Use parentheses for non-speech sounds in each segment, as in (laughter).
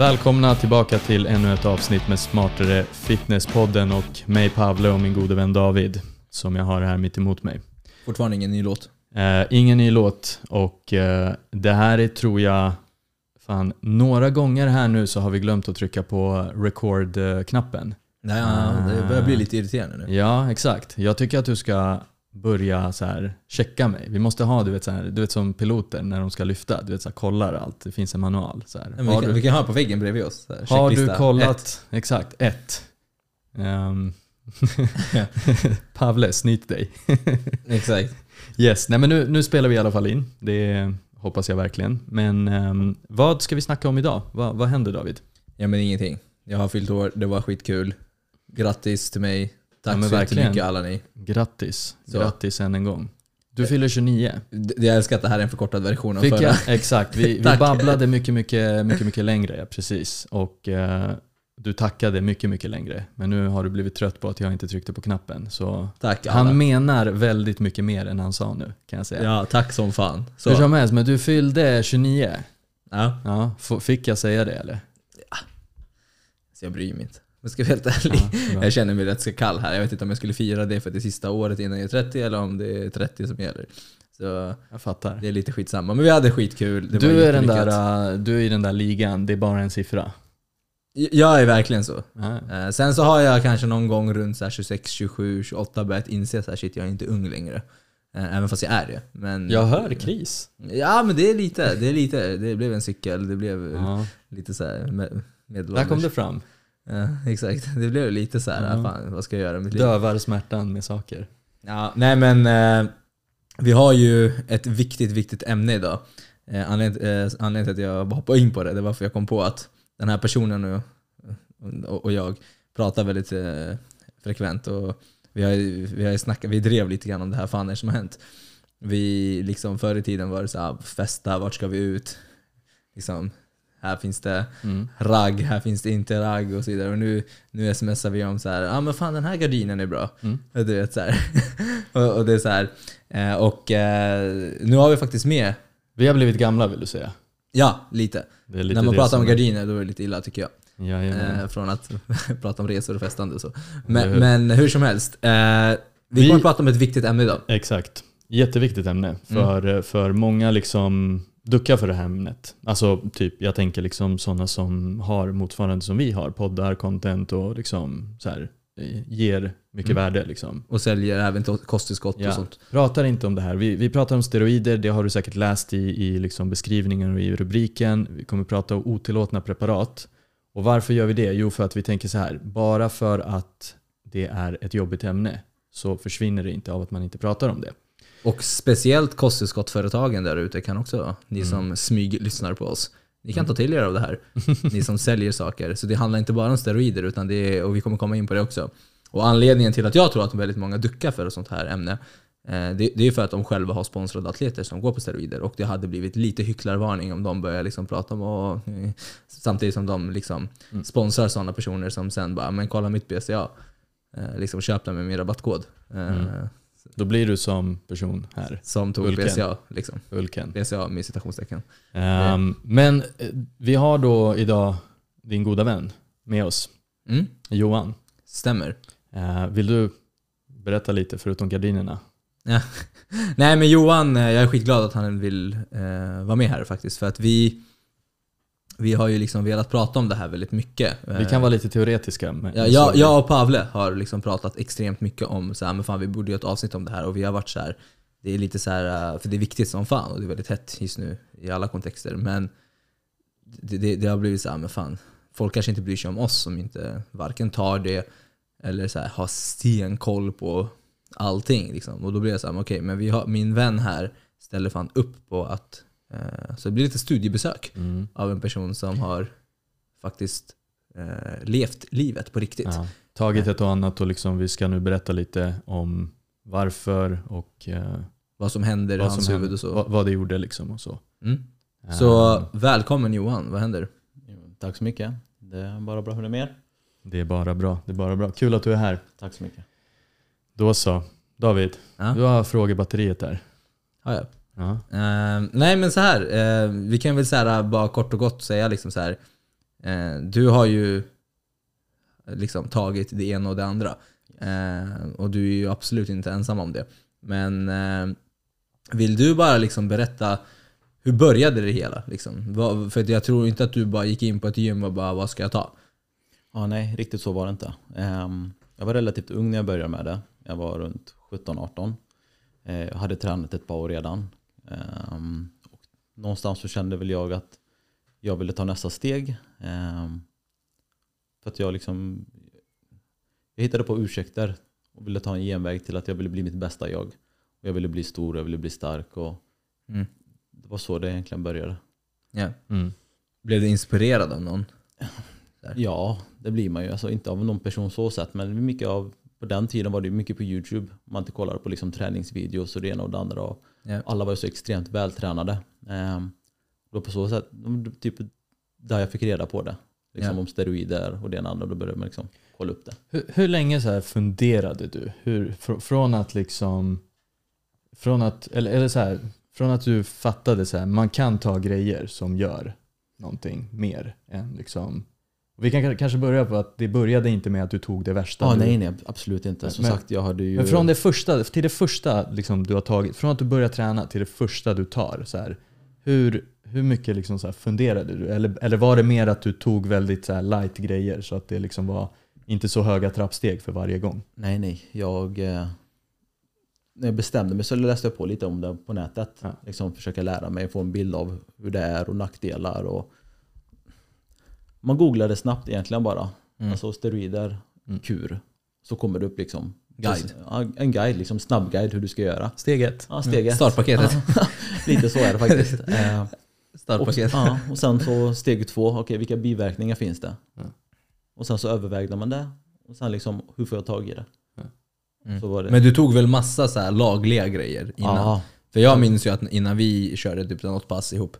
Välkomna tillbaka till ännu ett avsnitt med Smartare Fitnesspodden och mig Pavle och min gode vän David som jag har här mitt emot mig. Fortfarande ingen ny låt. Eh, ingen ny låt och eh, det här är tror jag, fan, några gånger här nu så har vi glömt att trycka på record-knappen. Nej, ja, det börjar bli lite irriterande nu. Ja, exakt. Jag tycker att du ska börja så här checka mig. Vi måste ha, du vet, så här, du vet som piloter när de ska lyfta, du vet så här, kollar allt. Det finns en manual. Så här. Vi, kan, vi kan ha på väggen bredvid oss. så här, Har du kollat? Ett. Exakt, ett. Um, (laughs) Pavle, snyt dig. (laughs) Exakt. yes, nej men nu, nu spelar vi i alla fall in. Det hoppas jag verkligen. Men ehm, vad ska vi snacka om idag? Vad, vad händer David? Ja men ingenting. Jag har fyllt år, det var skitkul. Grattis till mig. Tack Ja, så jättemycket alla ni. Grattis, Så. grattis än en gång. Du fyller 29. D- Jag älskar att det här är en förkortad version av Fick förra. jag? Exakt, vi, (laughs) vi babblade mycket, mycket, mycket, mycket längre. Ja, precis. Och eh, du tackade mycket, mycket längre. Men nu har du blivit trött på att jag inte tryckte på knappen. Så Tack alla. han menar väldigt mycket mer än han sa nu, kan jag säga. Ja, tack som fan. Hur Så. som helst, men du fyllde 29. Ja, Ja, fick jag säga det eller? så jag bryr mig inte. Jag ska vara helt ärlig. Ja. (laughs) Jag känner mig rätt så kall här. Jag vet inte om jag skulle fira det för att det sista året innan jag är 30 eller om det är 30 som gäller. Så Jag fattar. det är lite skitsamma. Men vi hade skitkul. Det Du är, den där, äh, du är i den där ligan, det är bara en siffra. Jag är verkligen så. Ja. Eh, sen så har jag kanske någon gång runt så här 26, 27, 28 börjat inse här, shit jag är inte ung längre. Eh, även fast jag är det. Men, Jag hör kris. Ja men det är lite, det är lite. Det blev en cykel, det blev Ja. lite så här med, Där medelålders. kom det fram. Ja, exakt. Det blev lite så här, Ja. fan vad ska jag göra med mitt liv? Dövar smärtan med saker. Ja, nej men eh, vi har ju ett viktigt, viktigt ämne idag. Eh, anledningen, eh, anledningen till att jag hoppade in på det, det var för jag kom på att den här personen och, och, och jag pratar väldigt eh, frekvent och vi har, vi har snackat, vi drev lite grann om det här fan är det som har hänt. Vi liksom förr i tiden var det så här, festa, vart ska vi ut? Liksom, här finns det Mm. ragg, här finns det inte ragg och så vidare. Och nu, nu smsar vi om så här, ja ah, men fan den här gardinen är bra. Mm. Och Du vet så (laughs) och, och det är så här. Eh, och eh, nu har vi faktiskt med, Vi har blivit gamla vill du säga. ja lite. Lite När man pratar om gardiner då är det lite illa tycker jag. Jajamän. Eh, från att (laughs) prata om resor och festande och så. Men, hur? men hur som helst. Eh, vi, Vi- kommer att prata om ett viktigt ämne idag. Exakt. Jätteviktigt ämne. Mm. För, för många liksom duckar för det här ämnet. Alltså typ, jag tänker liksom sådana som har motsvarande som vi har. Poddar, content och liksom så här, eh, ger mycket Mm. värde. Liksom. Och säljer även kosttillskott Ja. och sånt. Pratar inte om det här. Vi, vi pratar om steroider, det har du säkert läst i, i liksom beskrivningen och i rubriken. Vi kommer prata om otillåtna preparat. Och varför gör vi det? Jo, för att vi tänker så här. Bara för att det är ett jobbigt ämne så försvinner det inte av att man inte pratar om det. Och speciellt kosttillskottföretagen där ute kan också, ni Mm. som smyg lyssnar på oss, ni kan ta till er av det här. (laughs) ni som säljer saker. Så det handlar inte bara om steroider, utan det är, och vi kommer komma in på det också. Och anledningen till att jag tror att väldigt många duckar för ett sånt här ämne, eh, det, det är för att de själva har sponsrade atleter som går på steroider. Och det hade blivit lite hycklarvarning om de börjar liksom prata om och, eh, samtidigt som de liksom Mm. sponsrar sådana personer som sen bara men kolla mitt BCA. Eh, liksom köp den med min rabattkod. Mm. Då blir du som person här, Som tog Ulken. BCA. Liksom. Ulken. BCA med citationstecken. Ehm, men eh, vi har då idag din goda vän med oss, Mm. Johan. Stämmer. Eh, vill du berätta lite förutom gardinerna? (laughs) Nej men Johan, eh, jag är skitglad att han vill eh, vara med här faktiskt. För att vi, vi har ju liksom velat prata om det här väldigt mycket. Vi kan vara lite teoretiska. Men Ja, jag, jag och Pavle har liksom pratat extremt mycket om så här, men fan vi borde göra ett avsnitt om det här och vi har varit så här. Det är lite så här, eh, för det är viktigt som fan och det är väldigt hett just nu i alla kontexter. Men det, det, det har blivit så här, men fan. Folk kanske inte bryr sig om oss som inte varken tar det eller så här, har stenkoll på allting. Liksom. Och då blir jag så här, okej, men vi har, min vän här ställer fan upp på att eh, så det blir lite studiebesök Mm. av en person som har faktiskt eh, levt livet på riktigt. Ja, tagit ett och annat och liksom, vi ska nu berätta lite om varför och eh, Vad som händer i hans huvud och så. vad, vad det gjorde liksom och så. Mm. Så Ehm, välkommen Johan, vad händer? Tack så mycket. Det är bara bra. Hur är det med er? det är bara bra. Det är bara bra. Kul att du är här. Tack så mycket. Då så. David, Ja. du har frågebatteriet där. Ja, ja. Ja. Eh, nej men så här. Uh, vi kan väl så här, eh, bara kort och gott säga liksom så här. Du har ju liksom tagit det ena och det andra. Och du är ju absolut inte ensam om det. Men vill du bara liksom berätta hur började det hela? Liksom? Vad- För jag tror inte att du bara gick in på ett gym och bara vad ska jag ta? Ja, nej, riktigt så var det inte. Um, Jag var relativt ung när jag började med det. Jag var runt 17-18. Jag hade tränat ett par år redan. Ehm, och Någonstans så kände väl jag att jag ville ta nästa steg. Ehm, För att jag liksom Jag hittade på ursäkter och ville ta en genväg till att jag ville bli mitt bästa jag. Och jag ville bli stor, jag ville bli stark och Mm. det var så det egentligen började. Ja. Mm. Blev du inspirerad av någon? Där. Ja, det blir man ju. Alltså inte av någon person så sett, men mycket av, på den tiden var det mycket på YouTube. Man inte kollade på liksom träningsvideos och det ena och det andra. Och Ja. Alla var ju så extremt vältränade. Det var på så sätt, typ där jag fick reda på det. Liksom Ja. om steroider och det ena och andra. Då började man liksom kolla upp det. Hur, hur länge så funderade du? Hur, fr, från att liksom... Från att, eller, eller så här, från att du fattade så här, man kan ta grejer som gör någonting mer än liksom... Vi kan kanske börja på att det började inte med att du tog det värsta. Ja, du, nej, nej, absolut inte. Som Men- sagt, jag hade ju... Men från det första, till det första liksom du har tagit, från att du börjar träna till det första du tar, så här, hur, hur mycket liksom så funderade du? Eller, eller var det mer att du tog väldigt så light grejer så att det liksom var inte så höga trappsteg för varje gång? Nej, nej. Jag, eh, när jag bestämde mig så läste jag på lite om det på nätet. Ja. Liksom försöka lära mig, få en bild av hur det är och nackdelar. Och man googlade snabbt egentligen bara. Mm. Alltså steroider, Mm. kur. Så kommer det upp liksom Guide. En guide, liksom snabbguide hur du ska göra. Steg ett. Ja, steg ett. Startpaketet. (laughs) Lite så är det faktiskt. (laughs) Eh, och, Startpaket. ja, och sen så steg två, okej vilka biverkningar finns det? Och sen så övervägde man det. Och sen liksom, hur får jag tag i det? Mm. Men du tog väl massa så lagliga grejer innan? Ja, För jag minns ju att innan vi körde typ något pass ihop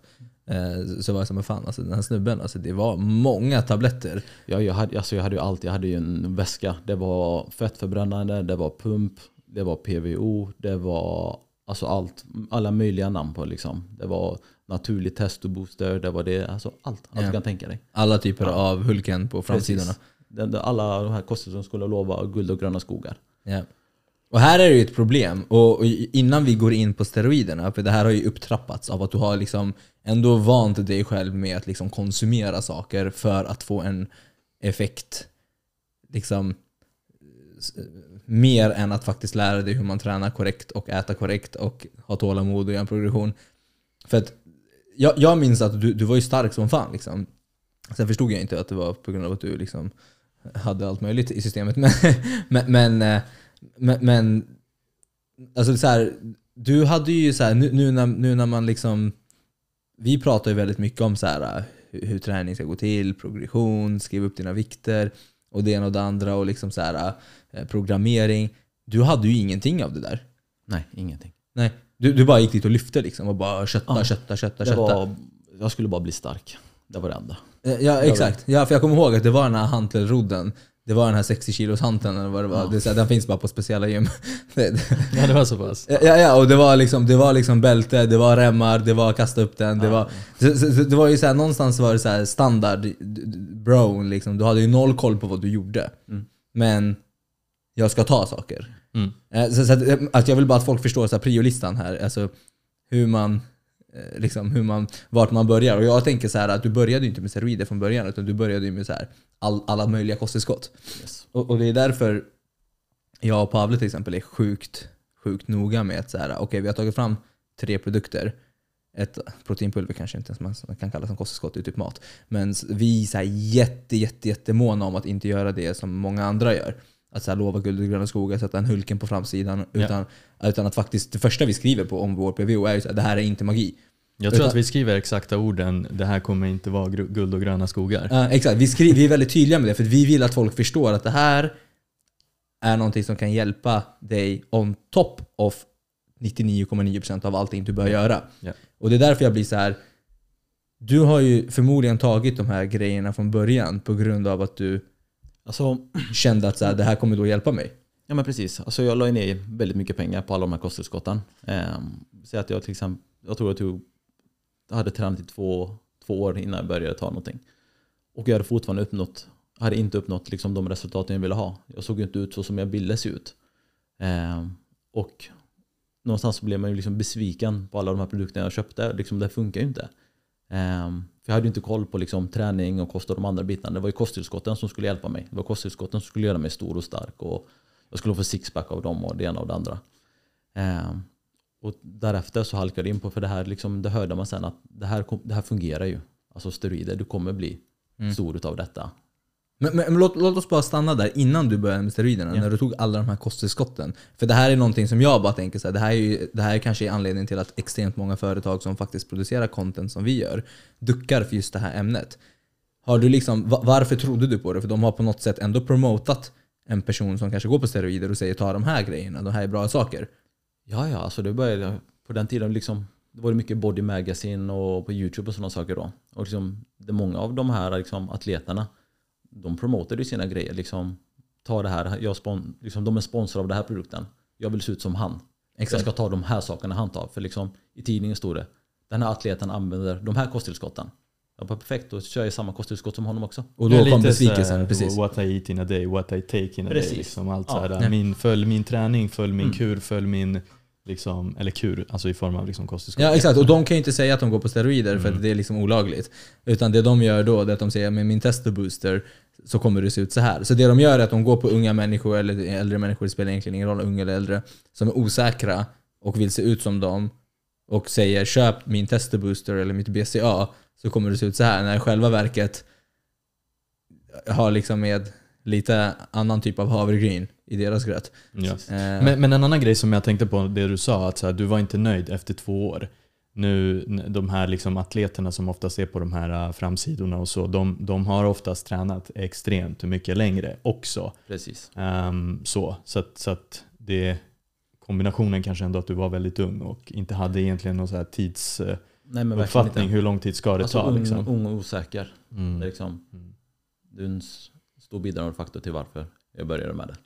så var jag som fan alltså den här snubben, alltså, det var många tabletter. Ja, jag, hade, alltså jag hade ju allt. Jag hade ju en väska. Det var fettförbrännande, det var pump, det var PVO, det var alltså allt. Alla möjliga namn på liksom. Det var naturligt testobooster, det var det. Alltså allt. Allt Ja. du kan tänka dig. Alla typer Ja. av Hulken på framsidorna. Precis. Alla de här kostar som skulle lova guld och gröna skogar. Ja. Och här är det ju ett problem. Och och innan vi går in på steroiderna, för det här har ju upptrappats av att du har liksom ändå vant dig själv med att liksom konsumera saker för att få en effekt. Liksom mer än att faktiskt lära dig hur man tränar korrekt och äta korrekt och ha tålamod och göra en progression. För att jag, jag minns att du, du var ju stark som fan. Liksom. Sen förstod jag inte att det var på grund av att du liksom hade allt möjligt i systemet. (laughs) Men, men, men, eh, men, men alltså så här, du hade ju så här, nu, nu, när, nu när man liksom vi pratar ju väldigt mycket om så här, hur, hur träning ska gå till, progression, skriva upp dina vikter och det ena och det andra och liksom så här, eh, programmering. Du hade ju ingenting av det där. Nej, ingenting. Nej, du, du bara gick dit och lyfte liksom och bara kötta, Ja. kötta, kötta, kötta. var, jag skulle bara bli stark. Det var det enda. Eh, Ja exakt, ja, för jag kommer ihåg att det var den här hantelrodden. Det var den här 60 kilos hanteln eller vad det var. Ja. Det så den finns bara på speciella gym. (laughs) Det- Ja, det var så pass. Ja, ja, och det var liksom, det var liksom bälte, det var remmar, det var kasta upp den. Det, Ja. var, så, så, det var ju så här, någonstans var det så här standard brown liksom. Du hade ju noll koll på vad du gjorde. Mm. Men jag ska ta saker. Mm. Eh, Så, så att, eh, att jag vill bara att folk förstår så här, priolistan här. Alltså hur man, liksom, hur man, vart man börjar. Och jag tänker så här att du började inte med steroider från början utan du började med så här, all, alla möjliga kosttillskott. Yes. Och, och det är därför jag och Pavle till exempel är sjukt, sjukt noga med att så här, okej vi har tagit fram tre produkter. Ett proteinpulver kanske inte ens man kan kalla som kosttillskott, det är typ mat. Men vi är så här jätte, jätte, jättemåna om att inte göra det som många andra gör. Att så här lova guld och gröna skogar, sätta en Hulken på framsidan. Ja. Utan, utan att faktiskt, det första vi skriver på om vår PVO är ju här, det här är inte magi. Jag tror Utan- att vi skriver exakta orden, det här kommer inte vara guld och gröna skogar. Ja, exakt, vi, skri- vi är väldigt tydliga med det för att vi vill att folk förstår att det här är någonting som kan hjälpa dig on top of 99,9% av allting du bör göra. Ja. Och det är därför jag blir så här. Du har ju förmodligen tagit de här grejerna från början på grund av att du Alltså, kände att så här, det här kommer då hjälpa mig. ja men precis. Alltså jag la ju ner väldigt mycket pengar på alla de här kosttillskotten. Um, att jag till exempel, jag tror jag tog, jag hade tränat i två, två år innan jag började ta någonting. Och jag hade fortfarande uppnått, hade inte uppnått liksom de resultaten jag ville ha. Jag såg inte ut så som jag ville se ut. Eh, och någonstans blev man ju liksom besviken på alla de här produkterna jag köpte. Liksom, det funkar ju inte. Eh, för jag hade inte koll på liksom, träning och kost och de andra bitarna. Det var ju kosttillskotten som skulle hjälpa mig. Det var kosttillskotten som skulle göra mig stor och stark. Och jag skulle få sixpack av dem och det ena och det andra. Eh, och därefter så halkade jag in på, för det här liksom, det hörde man sen att det här, det här fungerar ju. Alltså steroider, du kommer bli Mm. stor utav detta. Men, men, men låt, låt oss bara stanna där innan du började med steroiderna, Ja. när du tog alla de här kosttillskotten. För det här är någonting som jag bara tänker så här, det här är, ju, det här är kanske anledningen till att extremt många företag som faktiskt producerar content som vi gör, duckar för just det här ämnet. Har du liksom, va- varför trodde du på det? För de har på något sätt ändå promotat en person som kanske går på steroider och säger ta de här grejerna, de här är bra saker. Ja, ja, alltså det började på den tiden liksom, det var det mycket Body Magazine och på YouTube och sådana saker då. Och liksom, det många av de här liksom, atleterna, de promotade ju sina grejer. Liksom, ta det här, jag spon, liksom, de är sponsrade av den här produkten. Jag vill se ut som han. Exakt. Jag ska ta de här sakerna han tar. För liksom, i tidningen stod det, den här atleten använder de här kosttillskotten. Jag bara perfekt, då kör jag samma kosttillskott som honom också. Och då Ja, kom lite besvikelsen. Precis. What I eat in a day, what I take in a Precis. day. Liksom allt Ja. så här, min, följ min träning, följ min Mm. kur, följ min, liksom, eller kur, alltså i form av liksom kosttillskott. Ja exakt, och de kan ju inte säga att de går på steroider för Mm. att det är liksom olagligt. Utan det de gör då är att de säger med min testo booster så kommer det se ut så här. Så det de gör är att de går på unga människor eller äldre människor, det spelar egentligen ingen roll, unga eller äldre, som är osäkra och vill se ut som dem och säger köp min testo booster eller mitt BCA så kommer det se ut så här. När i själva verket har liksom med lite annan typ av havregryn i deras gröt. Ja. Eh, Men, men en annan grej som jag tänkte på, det du sa, att så här, du var inte nöjd efter två år. Nu, de här liksom atleterna som ofta ser på de här äh, framsidorna och så, de, de har oftast tränat extremt mycket längre också. Precis. Ehm, så så att, så att det, kombinationen kanske ändå att du var väldigt ung och inte hade egentligen någon så här tidsuppfattning, Nej men verkligen inte. hur lång tid ska det Alltså ta? ung, Liksom. ung och osäker. Det, är Mm. liksom, Mm. är stor bidragande faktor till varför jag började med det.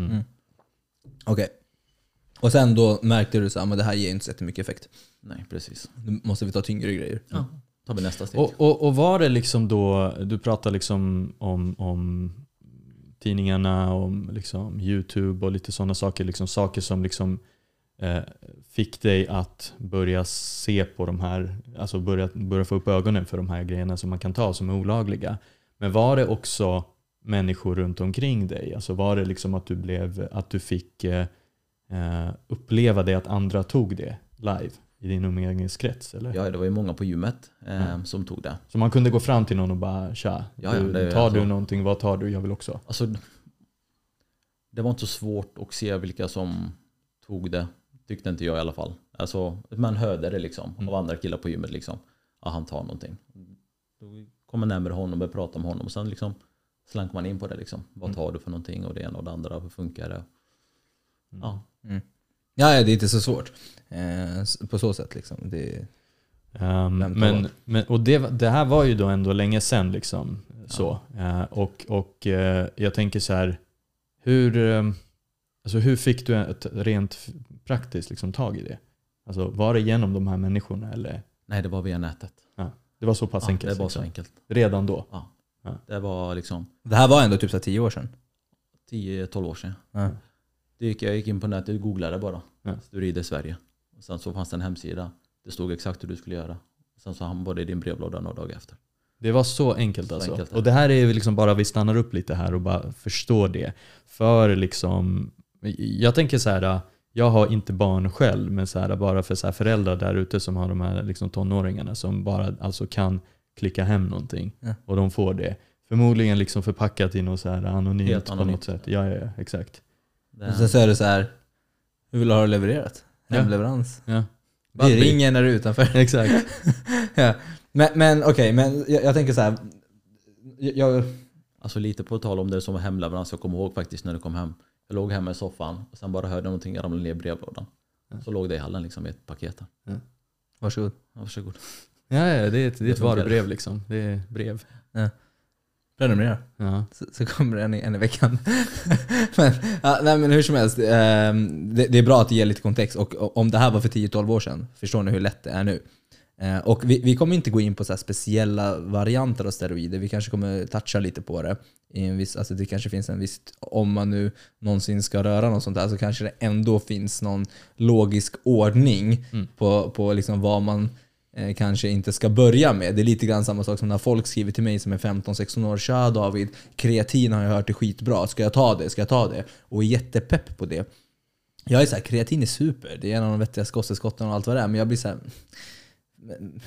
Mm. Mm. Okej. Och sen då märkte du men det här ger inte så mycket effekt. Nej, precis. Nu måste vi ta tyngre grejer. Ja. tar vi nästa steg. Och, och, och var det liksom då, du pratar liksom om, om tidningarna, om liksom YouTube och lite sådana saker, liksom saker som liksom eh, fick dig att börja se på de här, alltså börja, börja få upp ögonen för de här grejerna som man kan ta som är olagliga. Men var det också människor runt omkring dig? Alltså var det liksom att du, blev, att du fick eh, uppleva det att andra tog det live i din umgängeskrets? Eller? Ja, det var ju många på gymmet eh, Mm. som tog det. Så man kunde gå fram till någon och bara tja, Ja, ja, det tar alltså- du någonting, vad tar du? Jag vill också. Alltså, det var inte så svårt att se vilka som tog det. Tyckte inte jag i alla fall. Alltså, man hörde det liksom Mm. av andra killar på gymmet. Liksom. Ja, han tar någonting. Då kom man närmare honom och började prata med honom. Och sen liksom slank man in på det. Liksom. Vad Mm. tar du för någonting? Och det ena och det andra. Hur funkar det? Ja, Ja, ja, det är inte så svårt. Eh, på så sätt liksom. Det, tar men, men, och det, det här var ju då ändå länge sedan. Liksom, så. Eh, och och eh, jag tänker så här, hur, eh, alltså hur fick du ett rent praktiskt liksom, tag i det? Alltså, var det genom de här människorna eller? nej det var via nätet. Det var så pass Ja, enkelt? det var liksom. så enkelt. Redan då? Det var liksom det här var ändå typ så här tio år sedan. 10-12 år sedan. Ja. Det gick, jag gick in på nätet och googlade bara. Ja. Steroider Sverige. Och sen så fanns det en hemsida. Det stod exakt hur du skulle göra. Sen så hamnade det i din brevlåda några dagar efter. Det var så enkelt Så alltså. enkelt och det här är liksom bara, vi stannar upp lite här och bara förstår det. För liksom, jag tänker så här, jag har inte barn själv, men så här, bara för så här föräldrar där ute som har de här liksom tonåringarna som bara alltså kan klicka hem någonting Ja. och de får det. Förmodligen liksom förpackat i något så här anonymt, Helt på anonymt. något sätt. Ja, ja, ja exakt. Och sen så är det så här. hur vill du ha det levererat? Ja. Hemleverans. Ja. Vi ringer när du är utanför. (laughs) Exakt. (laughs) ja. Men, men okej, men jag, jag tänker så här. Jag, Alltså lite på tal om det som var hemleverans. Jag kommer ihåg faktiskt när det kom hem. Jag låg hemma i soffan och sen bara hörde jag någonting ramla ner i brevlådan. Ja. Så låg det i hallen liksom i ett paket. varsågod. Ja, varsågod. Ja, ja, det är ett, det är ett varubrev liksom. Det är brev. Prenumerera. Ja. Så, så kommer det en, i- veckan. (laughs) men, ja, nej, men hur som helst, ehm, det, det är bra att det ger lite kontext. Och, och om det här var för 10-12 år sedan, förstår ni hur lätt det är nu? Eh, och vi, vi kommer inte gå in på så speciella varianter av steroider, vi kanske kommer toucha lite på det. I en viss, alltså det kanske finns en viss, om man nu någonsin ska röra något sånt där så kanske det ändå finns någon logisk ordning på, på liksom vad man eh, kanske inte ska börja med. Det är lite grann samma sak som när folk skriver till mig som är 15-16 år. Tja David, kreatin har jag hört är skitbra. Ska jag ta det? Ska jag ta det? Och är jättepepp på det. Jag är så här, kreatin är super. Det är en av de vettigaste kosttillskotten och allt vad det är. Men jag blir så här,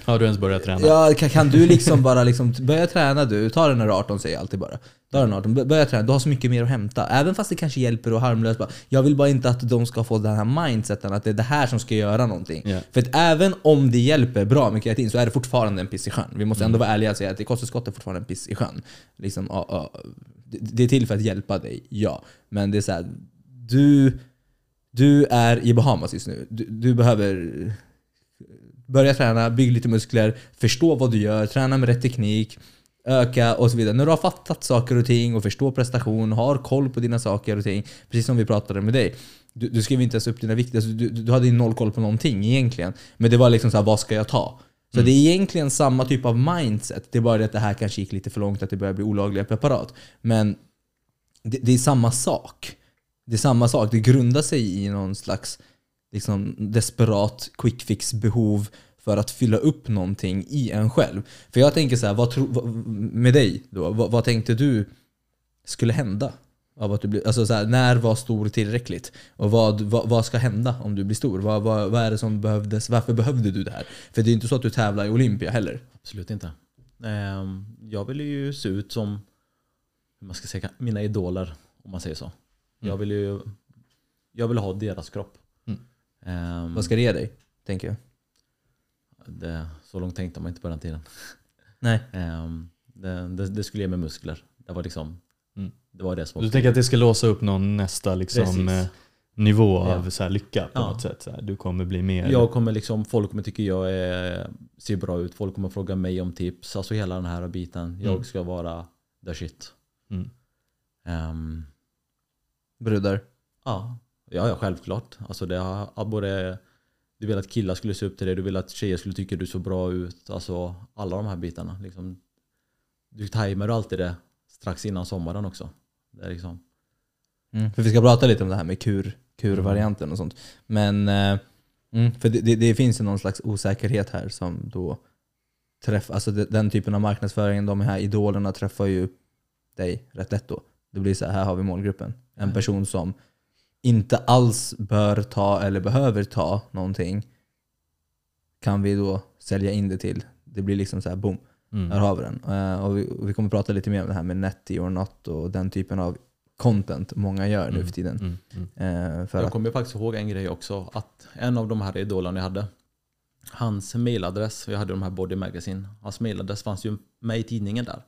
har du ens börjat träna? Ja, kan, kan du liksom bara liksom, börja träna du, ta den här 18 säger jag alltid bara. Ta den 18, bör- börja träna, du har så mycket mer att hämta. Även fast det kanske hjälper och harmlöst. Bara. Jag vill bara inte att de ska få den här mindseten att det är det här som ska göra någonting. Ja. För att även om det hjälper bra med kreatin så är det fortfarande en piss i sjön. Vi måste ändå vara ärliga och säga att det kosttillskott är fortfarande en piss i sjön. Liksom, ja, ja, det- det är till för att hjälpa dig, ja. Men det är så här, du, du är i Bahamas just nu. Du, du behöver börja träna, bygg lite muskler, förstå vad du gör, träna med rätt teknik, öka och så vidare. När du har fattat saker och ting och förstår prestation, har koll på dina saker och ting, precis som vi pratade med dig. Du, du skrev inte ens upp dina vikter, alltså du, du hade noll koll på någonting egentligen. Men det var liksom så här, vad ska jag ta? Så det är egentligen samma typ av mindset. Det är bara det att det här kanske gick lite för långt, att det börjar bli olagliga preparat. Men det, det är samma sak. Det är samma sak. Det grundar sig i någon slags liksom, desperat quick fix behov för att fylla upp någonting i en själv. För jag tänker så här, vad tro, vad, med dig då, vad, vad tänkte du skulle hända? Av att du blir, alltså så här, när var stor tillräckligt? Och vad, vad, vad ska hända om du blir stor? Vad, vad, vad är det som behövdes? Varför behövde du det här? För det är inte så att du tävlar i Olympia heller. Absolut inte. Ehm, Jag ville ju se ut som man ska säga, mina idoler, om man säger så. Jag ville ju jag ville ha deras kropp. Ehm, Vad ska det ge dig? Tänker jag. det, så långt tänkte man inte på den tiden. (laughs) Nej. Ehm, det, det, det skulle ge mig muskler. Det var liksom Mm. det, var det som Du tänker att det ska låsa upp någon nästa liksom, eh, nivå av Ja. så här, lycka på Ja. något sätt? Så här, du kommer bli mer... Jag kommer liksom, folk kommer tycka jag är, ser bra ut, folk kommer fråga mig om tips. Alltså hela den här biten. Jag Mm. ska vara the shit. Mm. Ehm, Brudar. ja, ja, ja, självklart. Alltså det har både, du vill att killar skulle se upp till dig, du vill att tjejer skulle tycka du såg bra ut. Alltså alla de här bitarna. Liksom, du tajmar alltid det strax innan sommaren också. Det är liksom, Mm. För vi ska prata lite om det här med kur, kurvarianten och sånt. Men eh, mm, för det, det, det finns ju någon slags osäkerhet här som då träffar, alltså de- den typen av marknadsföring, de här idolerna träffar ju dig rätt lätt då. Det blir så här, här har vi målgruppen. En Ja. person som inte alls bör ta eller behöver ta någonting kan vi då sälja in det till. Det blir liksom så här boom. Här Mm. har vi den. Eh, och vi, och vi kommer prata lite mer om det här med netty or not och den typen av content många gör nu Mm. för tiden. Mm. Mm. Eh, för jag att, kommer faktiskt ihåg en grej också. Att en av de här idolerna jag hade, hans mailadress, jag hade de här Body Magazine, hans mailadress fanns ju med i tidningen där.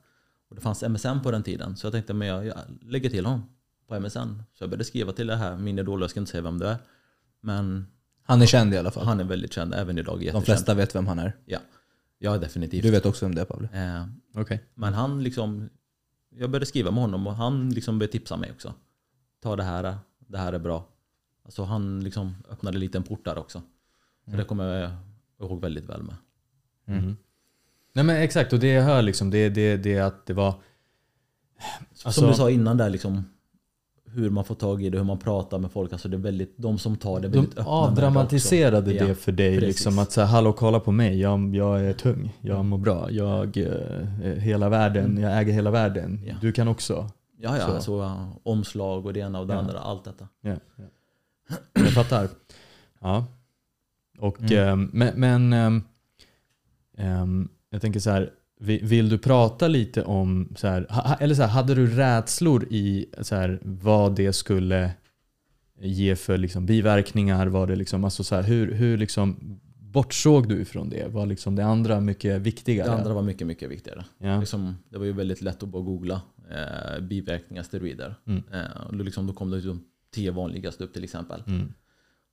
Och det fanns MSN på den tiden. Så jag tänkte, men jag, jag lägger till honom på MSN. Så jag började skriva till det här, min idol, jag ska inte säga vem det är. Men han är känd i alla fall. han är väldigt känd, även idag De flesta vet vem han är. Ja, ja definitivt. Du vet också vem det är Pavle. Eh, Okej. men han liksom, jag började skriva med honom och han liksom började tipsa mig också. Ta det här, det här är bra. Alltså han liksom öppnade en liten port där också. Så Mm. det kommer jag ihåg väldigt väl med. Mm. Nej men exakt, och det jag hör liksom, det, det, det är att det var... Alltså- Som du sa innan där liksom, hur man får tag i det, hur man pratar med folk. Alltså det är väldigt, de som tar det är De väldigt öppna med det avdramatiserade det för dig. precis. Liksom att säga hallå kolla på mig, jag, jag är tung, jag mår bra, jag eh, hela världen, jag äger hela världen. Ja. Du kan också. Ja, ja Så. alltså, omslag och det ena och det Ja. andra, allt detta. Ja, ja. Jag fattar. Ja. Och, Mm. ehm, men men ehm, jag tänker så här, vill du prata lite om, så här, eller så här, hade du rädslor i så här, vad det skulle ge för liksom, biverkningar? Var det liksom, alltså så här, hur, hur liksom, bortsåg du ifrån det? Var liksom det andra mycket viktigare? Det andra var mycket, mycket viktigare. ja. Liksom, det var ju väldigt lätt att bara googla eh, biverkningar, steroider. Mm. Eh, och liksom, då kom det de tio vanligaste upp till exempel. Mm.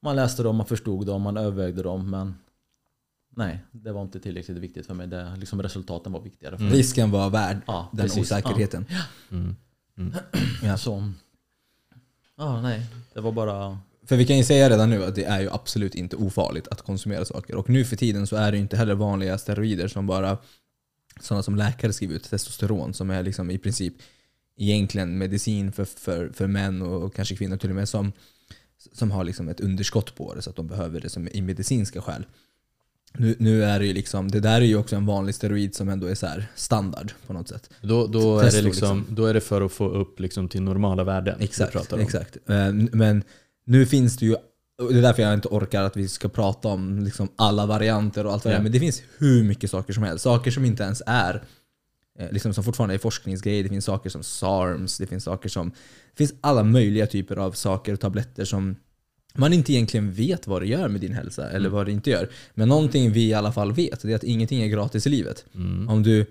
Man läste dem, man förstod dem, man övervägde dem men nej, det var inte tillräckligt viktigt för mig. Det, liksom, resultaten var viktigare. För Mm. Risken var värd Ja, den precis. osäkerheten. Mm. (clears throat) Ja. Så, ja, nej, det var bara... För vi kan ju säga redan nu att det är ju absolut inte ofarligt att konsumera saker. Och nu för tiden så är det ju inte heller vanliga steroider som bara sådana som läkare skriver ut, testosteron, som är liksom i princip egentligen medicin för, för, för män och, och kanske kvinnor till och med som, som har liksom ett underskott på det så att de behöver det som i medicinska skäl. Nu, nu är det ju liksom, det där är ju också en vanlig steroid som ändå är så standard på något sätt. Då, då, är det liksom, då är det för att få upp liksom till normala värden. Exakt, exakt. Men nu finns det ju, det är därför jag inte orkar att vi ska prata om liksom alla varianter och allt vad det är, men det finns hur mycket saker som helst. Saker som inte ens är, eh, liksom som fortfarande är forskningsgrejer. Det finns saker som SARMs, det finns saker som, det finns alla möjliga typer av saker och tabletter som man inte egentligen vet vad det gör med din hälsa eller Mm. vad det inte gör. Men någonting vi i alla fall vet, det är att ingenting är gratis i livet. Mm. Om du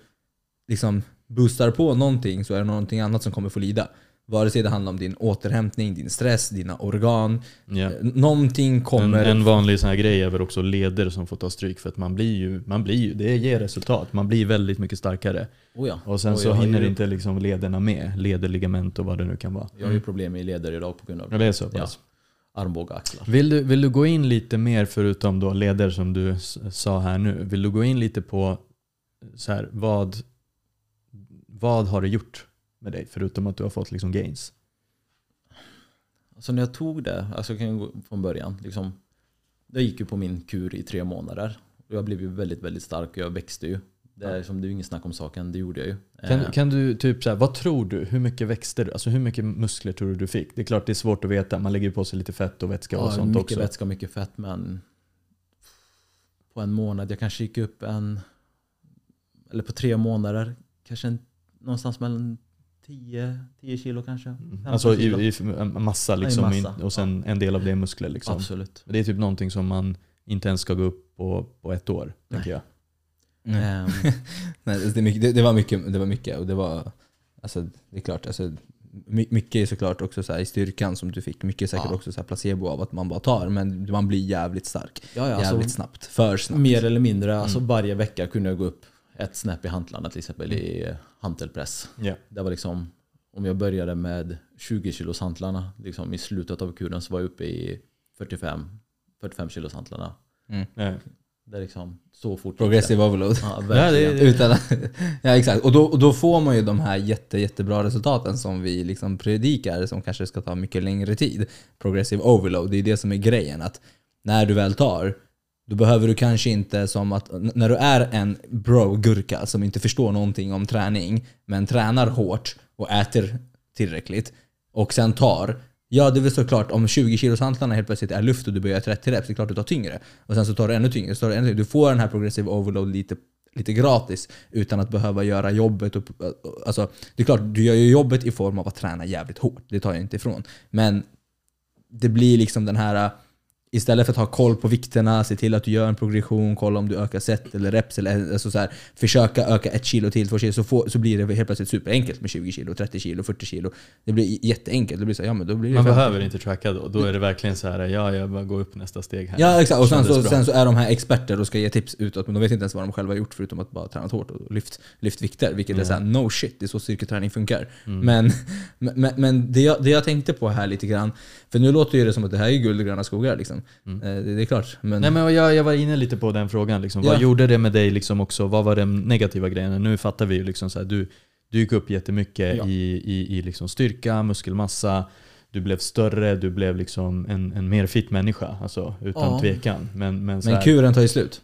liksom boostar på någonting så är det någonting annat som kommer få lida. Vare sig det handlar om din återhämtning, din stress, dina organ. Ja. Eh, Någonting En, kommer... en vanlig sån här grej är väl också leder som får ta stryk för att man blir ju, man blir ju, det ger resultat. Man blir väldigt mycket starkare. Oh ja. Och sen Och så hinner ju, inte liksom lederna med, leder, ligament och vad det nu kan vara. Jag har ju problem med leder idag på grund av Ja, det är så pass. Armbåge axlar. Vill, du, vill du gå in lite mer, förutom då leder som du sa här nu, vill du gå in lite på så här, vad, vad har det gjort med dig? Förutom att du har fått liksom gains. Alltså när jag tog det, alltså jag kan gå från början. Liksom, jag gick ju på min kur i tre månader. Och jag blev ju väldigt, väldigt stark och jag växte ju. Det är, som, det är ju ingen snack om saken, det gjorde jag ju. Kan, Eh, kan du typ så här, vad tror du? Hur mycket växte du? Alltså hur mycket muskler tror du du fick? Det är klart det är svårt att veta, man lägger ju på sig lite fett och vätska och ja, sånt mycket också. vätska, mycket fett men på en månad, jag kanske gick upp en, eller på tre månader, kanske en, någonstans mellan 10, 10 kilo kanske. 15 Alltså kilo. i, i en massa liksom, Ja, i massa, och sen en del av det är muskler liksom. Absolut. Det är typ någonting som man inte ens ska gå upp på, på ett år, tänker jag. Nej. Ehm, (laughs) Nej, det, mycket, det, det var mycket, det var mycket och det var, alltså det är klart, alltså, my- mycket är såklart också så här, i styrkan som du fick, mycket är säkert Ja. också så här placebo av att man bara tar, men man blir jävligt stark. ja, ja, alltså, jävligt snabbt, för snabbt. Mer eller mindre, alltså varje vecka kunde jag gå upp ett snäpp i hantlarna till exempel i hantelpress. Det var liksom, om jag började med 20 kilos hantlarna, liksom i slutet av kuren så var jag uppe i 45, 45 kilos hantlarna. Ja. Det är liksom så fort. Progressive overload. Ja, (laughs) Ja, verkligen. det- Utan (laughs) ja exakt, och då, och då får man ju de här jätte, jättebra resultaten som vi liksom predikar som kanske ska ta mycket längre tid. Progressive overload, det är det som är grejen. Att när du väl tar, då behöver du kanske inte som att, när du är en bro-gurka som inte förstår någonting om träning, men tränar hårt och äter tillräckligt och sen tar Ja, det är väl såklart om 20 kilos hantlarna helt plötsligt är luft och du börjar göra 30 reps, det är klart du tar tyngre. Och sen så tar du ännu tyngre, så tar du ännu tyngre. Du får den här progressive overload lite, lite gratis utan att behöva göra jobbet. Och, alltså, det är klart, du gör ju jobbet i form av att träna jävligt hårt, det tar jag inte ifrån. Men det blir liksom den här Istället för att ha koll på vikterna, se till att du gör en progression, kolla om du ökar set eller reps, eller alltså så här, försöka öka ett kilo till, två kilo, så, får, så blir det helt plötsligt superenkelt med 20 kilo, 30 kilo, 40 kilo. Det blir jätteenkelt. Det blir så, här, ja, men då blir Man 50 behöver inte tracka då. Då är det verkligen så här, ja jag bara går upp nästa steg här. Ja exakt, och sen så, sen så är de här experter och ska ge tips utåt men de vet inte ens vad de själva har gjort förutom att bara tränat hårt och lyft, lyft vikter. Vilket är såhär, no shit, det är så styrketräning funkar. Mm. Men, (laughs) men, men det, jag, det jag tänkte på här lite grann, för nu låter ju det som att det här är guld och gröna skogar liksom. Eh, Det, det är klart. Men, Mm. Nej men jag, jag var inne lite på den frågan. Liksom. Vad Ja. gjorde det med dig liksom också? Vad var de negativa grejerna? Nu fattar vi ju liksom så här, du, du gick upp jättemycket Ja. i, i, i liksom styrka, muskelmassa. Du blev större, du blev liksom en, en mer fit människa. Alltså, utan Ja. tvekan. Men, men, så men kuren tar ju slut.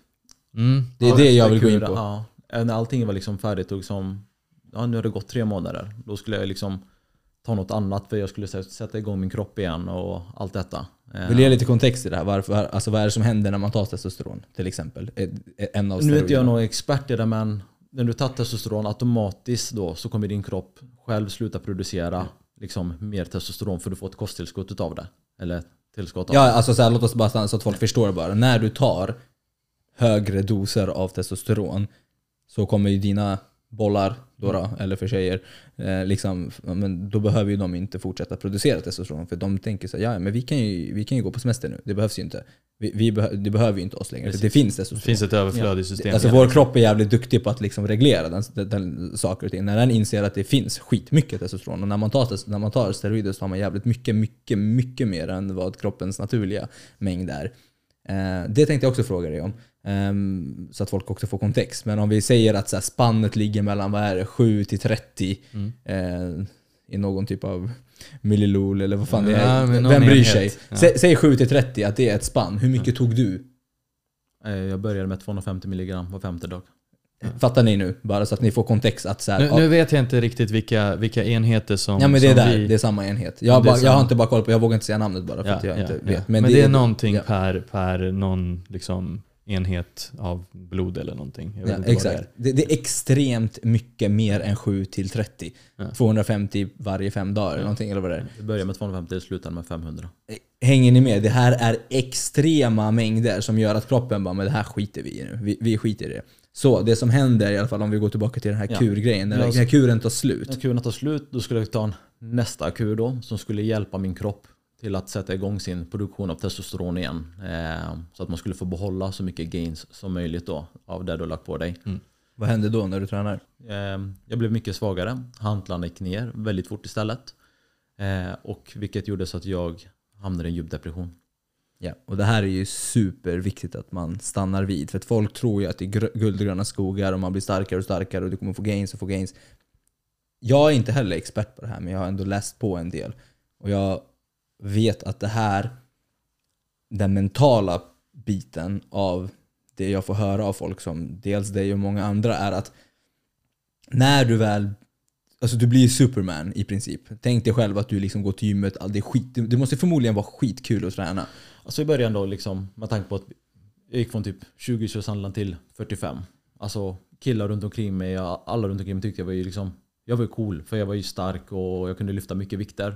Mm, Det är Ja, det jag vill gå in på. Ja. När allting var liksom färdigt och liksom, ja, nu har det gått tre månader. Då skulle jag liksom ta något annat för jag skulle sätta igång min kropp igen och allt detta. Eh, Vill du ge lite kontext i det här? Varför, alltså, vad är det som händer när man tar testosteron till exempel? En av Nu är inte jag någon expert i det men när du tar testosteron automatiskt då så kommer din kropp själv sluta producera liksom mer testosteron för du får ett kosttillskott utav det. Eller tillskott av Ja, alltså så här, låt oss bara stanna så att folk förstår bara. När du tar högre doser av testosteron så kommer ju dina bollar, då, då eller för tjejer, eh, liksom, men då behöver ju de inte fortsätta producera testosteron. För de tänker så här, ja men vi kan, ju, vi kan ju gå på semester nu, det behövs ju inte. Vi, vi behö, det behöver ju inte oss längre, för det finns Det testosteron. finns ett överflöd i systemet. Alltså vår kropp är jävligt duktig på att liksom reglera den, den, den saker och ting. När den inser att det finns skitmycket testosteron och när man, tar, när man tar steroider så har man jävligt mycket, mycket, mycket mer än vad kroppens naturliga mängd är. Eh, det tänkte jag också fråga dig om. Ehm, så att folk också får kontext. Men om vi säger att så här, spannet ligger mellan vad är det, 7 till 30 Mm. eh, i någon typ av millilol eller vad fan det Ja, är. men någon Vem bryr enhet. sig? Ja. Sä, säg 7 till 30 att det är ett spann. Hur mycket tog du? Eh, Jag började med 250 milligram var femte dag. Fattar ni nu? Bara så att ni får kontext. Att så här, Nu, nu vet jag inte riktigt vilka, vilka enheter som Ja men det är där, vi, det är samma enhet. Jag, Det är bara, jag har samma. inte bara koll på, jag vågar inte säga namnet bara för Ja, att jag ja, inte ja. vet. Men, det, är är någonting per, per någon liksom, enhet av blod eller någonting. Jag vet Ja, inte vad det exakt. Det, det är extremt mycket mer än 7 till 30. Ja. 250 varje fem dagar eller någonting eller vad det är. Jag började med 250 och slutade med 500. Hänger ni med? Det här är extrema mängder som gör att kroppen bara men det här skiter vi i nu. Vi, vi skiter i det. Så det som händer i alla fall om vi går tillbaka till den här Ja. kurgrejen. När Ja, den alltså- här kuren tar slut. När kuren tar slut, då skulle jag ta en nästa kur då, som skulle hjälpa min kropp till att sätta igång sin produktion av testosteron igen. Eh, så att man skulle få behålla så mycket gains som möjligt då, av det du har lagt på dig. Vad händer då när du tränar? Eh, jag blev mycket svagare, hantlarna gick ner väldigt fort istället. Eh, och vilket gjorde så att jag hamnade i en djup depression. Ja, och det här är ju superviktigt att man stannar vid. För att folk tror ju att det är gr- guld och gröna skogar och man blir starkare och starkare och du kommer få gains och få gains. Jag är inte heller expert på det här men jag har ändå läst på en del. Och jag vet att det här, den mentala biten av det jag får höra av folk som dels dig och många andra är att när du väl Alltså du blir Superman i princip. Tänk dig själv att du liksom går till gymmet, all det skit. Det måste förmodligen vara skitkul att träna. Alltså i början då liksom, med tanke på att jag gick från typ 20 kilos till 45. Alltså killar runt omkring mig, alla runt omkring mig tyckte jag var ju liksom, jag var cool för jag var ju stark och jag kunde lyfta mycket vikter.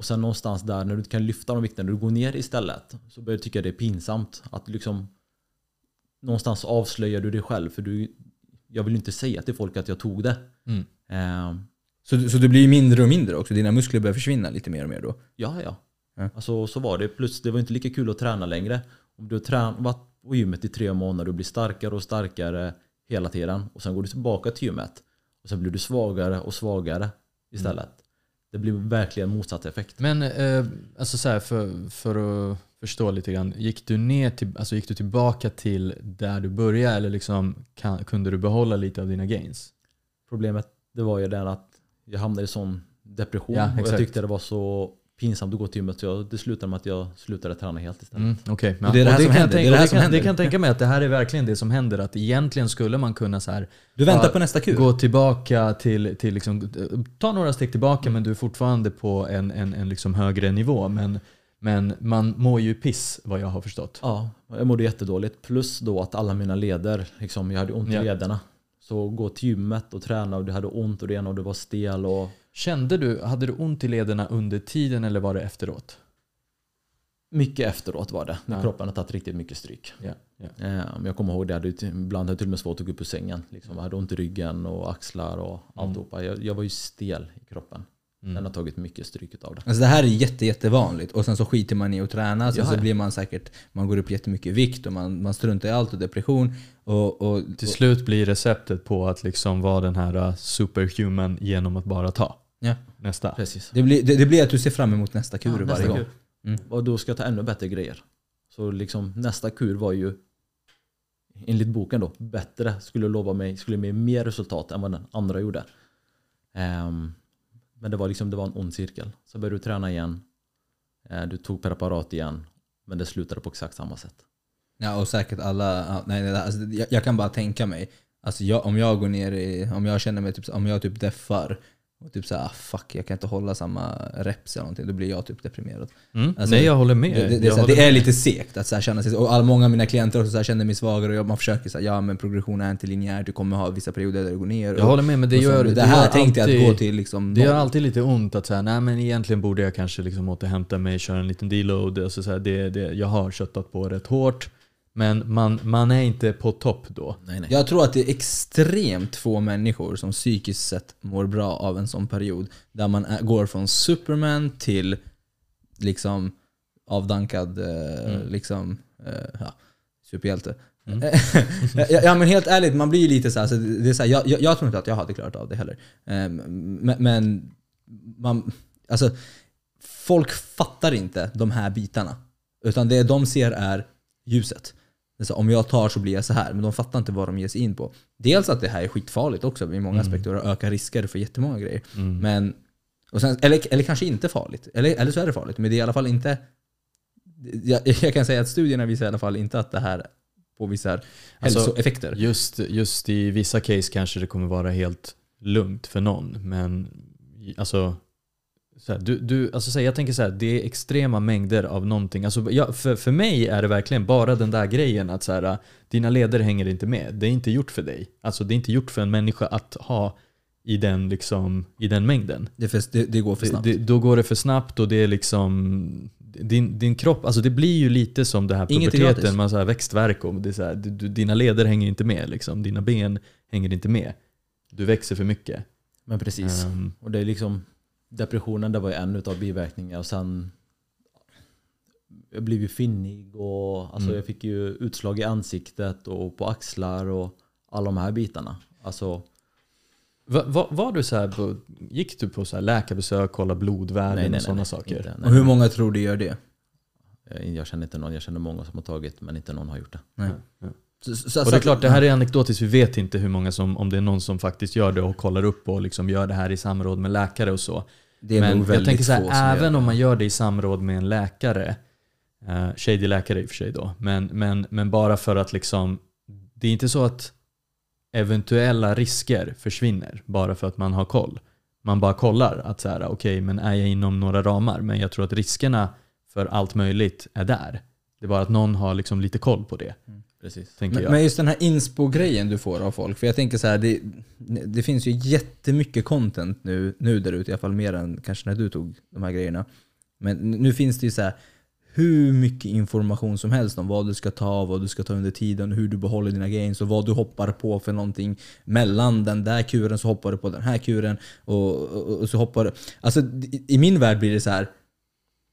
Och sen någonstans där när du inte kan lyfta de vikterna, när du går ner istället, så börjar jag tycka det är pinsamt att liksom någonstans avslöjar du dig själv för du, jag vill inte säga till folk att jag tog det. Mm. Eh, Så, du- så du blir mindre och mindre också? Dina muskler börjar försvinna lite mer och mer då? Ja, ja. Ja. Alltså så var det. Plus det var inte lika kul att träna längre. Om du har trän- varit på gymmet i tre månader och blir starkare och starkare hela tiden. Och sen går du tillbaka till gymmet. Och sen blir du svagare och svagare istället. Det blir verkligen motsatt effekt. Men eh, alltså så här, för, för att förstå lite grann. Gick du, ner till, alltså gick du tillbaka till där du började eller liksom kan, kunde du behålla lite av dina gains? Problemet det var ju den att jag hamnade i sån depression. Ja, och jag tyckte det var så pinsamt att gå till gymmet. Så jag, det slutade med att jag slutade träna helt istället. Mm, Okej, Och det är det här Och som kan jag händer. tänka- Det det som kan- händer. Det kan jag tänka mig att det här är verkligen det som händer. Att egentligen skulle man kunna så här, Du väntar Ja, på nästa kur? gå tillbaka till, till liksom, ta några steg tillbaka men du är fortfarande på en, en, en liksom högre nivå. Men, men man mår ju piss vad jag har förstått. Ja, jag mådde jättedåligt. Plus då att alla mina leder, liksom, jag hade ont Ja. i lederna. Så gå till gymmet och träna och du hade ont och det ena och du var stel och Kände du, hade du ont i lederna under tiden eller var det efteråt? mycket efteråt var det. När Ja. kroppen hade tagit riktigt mycket stryk. Ja, ja. Eh, jag kommer ihåg det, jag hade, ibland hade jag till och med svårt att gå upp ur sängen. Liksom, jag hade ont i ryggen och axlar och alltihopa. Jag, jag var ju stel i kroppen. Den Mm. har tagit mycket stryk av det. Alltså det här är jätte, jättevanligt och sen så skiter man i att träna, sen så blir man säkert, man går upp jättemycket i vikt och man, man struntar i allt och depression. Och, och, Till slut blir receptet på att liksom vara den här uh, superhuman genom att bara ta. Ja. Nästa. Precis. det, blir, det, det blir att du ser fram emot nästa kur Ja, varje nästa gång. kur. Mm. Och då ska jag ta ännu bättre grejer. Så liksom, nästa kur var ju enligt boken då bättre. Skulle lova mig skulle ge mig mer resultat än vad den andra gjorde. Ehm, men det var liksom det var en ond cirkel. Så började du träna igen. Eh, du tog preparat igen. Men det slutade på exakt samma sätt. Ja och säkert alla, ja, nej, nej, alltså, jag, jag kan bara tänka mig, alltså jag, om jag går ner i, om jag känner mig typ, om jag typ deffar och typ såhär, ah, fuck jag kan inte hålla samma reps eller någonting, då blir jag typ deprimerad. Mm. Alltså, Nej jag håller med. Det, det, det, är Jag så här, håller det är lite segt att så här känna sig, och all, många av mina klienter också så här känner mig svagare och jag, man försöker säga ja men progression är inte linjär, du kommer ha vissa perioder där du går ner. Jag håller med men det och gör, det här gör tänkte jag alltid- att gå till liksom Det gör alltid lite ont att säga, nej men egentligen borde jag kanske liksom återhämta mig, köra en liten deload. Alltså så här, det, det, jag har köttat på rätt hårt. Men man, man är inte på topp då. Nej, nej. Jag tror att det är extremt få människor som psykiskt sett mår bra av en sån period. Där man är, går från Superman till liksom avdankad eh, liksom, eh, ja, superhjälte. (laughs) ja, ja men helt ärligt, man blir ju lite såhär, så det det är så här, jag, jag, jag tror inte att jag hade klarat av det heller. Eh, men, men man, alltså, folk fattar inte de här bitarna. Utan det de ser är ljuset. Så, om jag tar så blir jag så här men de fattar inte vad de ger sig in på. Dels att det här är skitfarligt också i många aspekter och ökar risker för jättemånga grejer. Men, och sen, eller, eller kanske inte farligt. Eller, eller så är det farligt, men det är i alla fall inte... Jag, (laughs) jag kan säga att studierna visar i alla fall inte att det här påvisar Alltså, hälsoeffekter. Just, just i vissa case kanske det kommer vara helt lugnt för någon. Men alltså, så här, du, du, alltså så här, jag tänker så här, det är extrema mängder av någonting. Alltså, jag, för, för mig är det verkligen bara den där grejen att så här, dina leder hänger inte med. Det är inte gjort för dig. Alltså det är inte gjort för en människa att ha i den, liksom, i den mängden. Det, för, det, det går för snabbt. Det, då går det för snabbt och det är liksom din, din kropp, alltså det blir ju lite som det här puberteten, man så här växtverk och det så här, du, dina leder hänger inte med liksom, dina ben hänger inte med. Du växer för mycket. Men precis. Ehm, Och det är liksom Depressionen det var ju en utav biverkningar och sen Jag blev ju finnig och alltså Mm. jag fick ju utslag i ansiktet och på axlar och alla de här bitarna. Alltså va, va, var du så här på, gick du på så här läkarbesök, kolla blodvärden och sådana saker? inte, nej, och hur nej. många tror du gör det? Eh, Jag känner inte någon, jag känner många som har tagit men inte någon har gjort det. Nej. Ja. Så, så, Och det är klart, det här är anekdotiskt, vi vet inte hur många som, om det är någon som faktiskt gör det och kollar upp och liksom gör det här i samråd med läkare och så. Men jag tänker så här, även om man gör det i samråd med en läkare, uh, shady läkare i och för sig då, men, men, men bara för att liksom, det är inte så att eventuella risker försvinner bara för att man har koll. Man bara kollar att så här, okej, men är jag inom några ramar? Men jag tror att riskerna för allt möjligt är där. Det är bara att någon har liksom lite koll på det, Precis. Men, jag. men just den här inspo-grejen du får av folk, för jag tänker så här, det, det finns ju jättemycket content nu, nu där ute, i alla fall mer än kanske när du tog de här grejerna. Men nu finns det ju så här hur mycket information som helst om vad du ska ta, vad du ska ta under tiden, hur du behåller dina gains och vad du hoppar på för någonting. Mellan den där kuren så hoppar du på den här kuren och, och, och så hoppar du... Alltså i, i min värld blir det så här.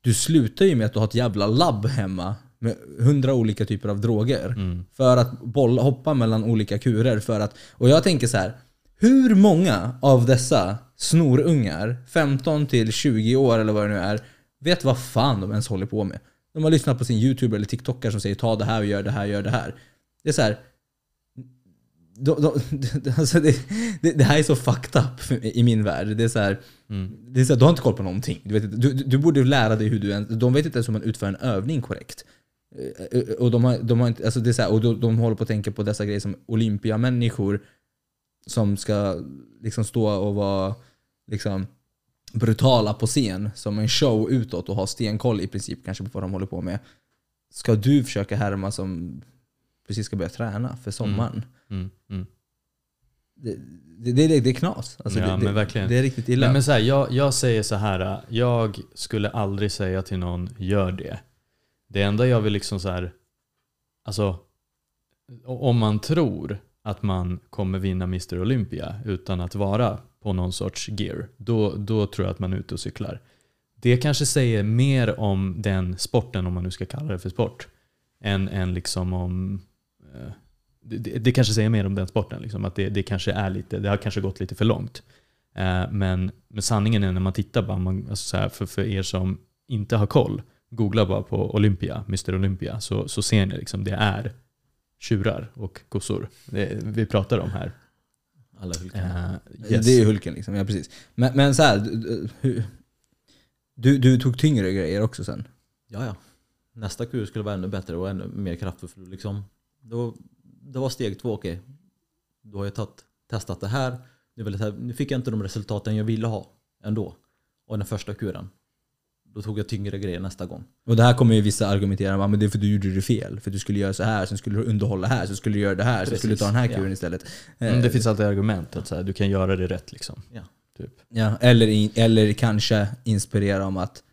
Du slutar ju med att du har ett jävla labb hemma med hundra olika typer av droger. Mm. För att bolla, hoppa mellan olika kurer. För att, och jag tänker så här. Hur många av dessa snorungar, 15 till 20 år eller vad det nu är, vet vad fan de ens håller på med? De har lyssnat på sin youtuber eller tiktokare som säger ta det här och gör det här, gör det här. Det är så här. De, de, alltså det, det, det här är så fucked up i min värld. Det är så här, Mm. det är så här, du har inte koll på någonting. Du, vet, du, du borde lära dig hur du... ens- De vet inte ens hur man utför en övning korrekt. Eh, eh, Och de, har, de, har inte, alltså det är så här, och de, de håller på att tänka på dessa grejer som Olympiamänniskor som ska liksom stå och vara liksom brutala på scen som en show utåt och ha stenkoll i princip kanske på vad de håller på med. Ska du försöka härma som precis ska börja träna för sommaren? Mm. Mm. Det, det, det, det är knas. Alltså Ja, det, det, men verkligen. det är riktigt illa. Nej, men så här, jag, jag säger så här, jag skulle aldrig säga till någon gör det. Det enda jag vill liksom så här, alltså om man tror att man kommer vinna Mr Olympia utan att vara på någon sorts gear, då, då tror jag att man är ute och cyklar. Det kanske säger mer om den sporten, om man nu ska kalla det för sport, än, än liksom om eh, det, det, kanske säger mer om den sporten, liksom, att det, det kanske är lite, det har kanske gått lite för långt. Eh, men, men sanningen är när man tittar bara, man, alltså så här, för, för er som inte har koll, googla bara på Olympia, Mr Olympia, så, så ser ni liksom det är tjurar och kossor. Det, vi pratar om här. Alla hulkar. Eh, yes. Det är Hulken liksom, ja precis. Men, men så här, du, du, du tog tyngre grejer också sen? Ja, ja. Nästa kur skulle vara ännu bättre och ännu mer kraftfull. Liksom. Då, det var steg två, okej. Då har jag tagit, testat det här. Nu, vill jag, så här- nu fick jag inte de resultaten jag ville ha ändå. Och den första kuren. Då tog jag tyngre grejer nästa gång. Och det här kommer ju vissa argumentera med, men det är för du gjorde det fel. För du skulle göra så här, sen skulle du underhålla här, sen skulle du göra det här, sen skulle du ta den här Precis, kuren ja. istället. Mm, det finns alltid argument att så här, du kan göra det rätt. Liksom. Ja. Typ. ja, eller, in, eller kanske inspirera om att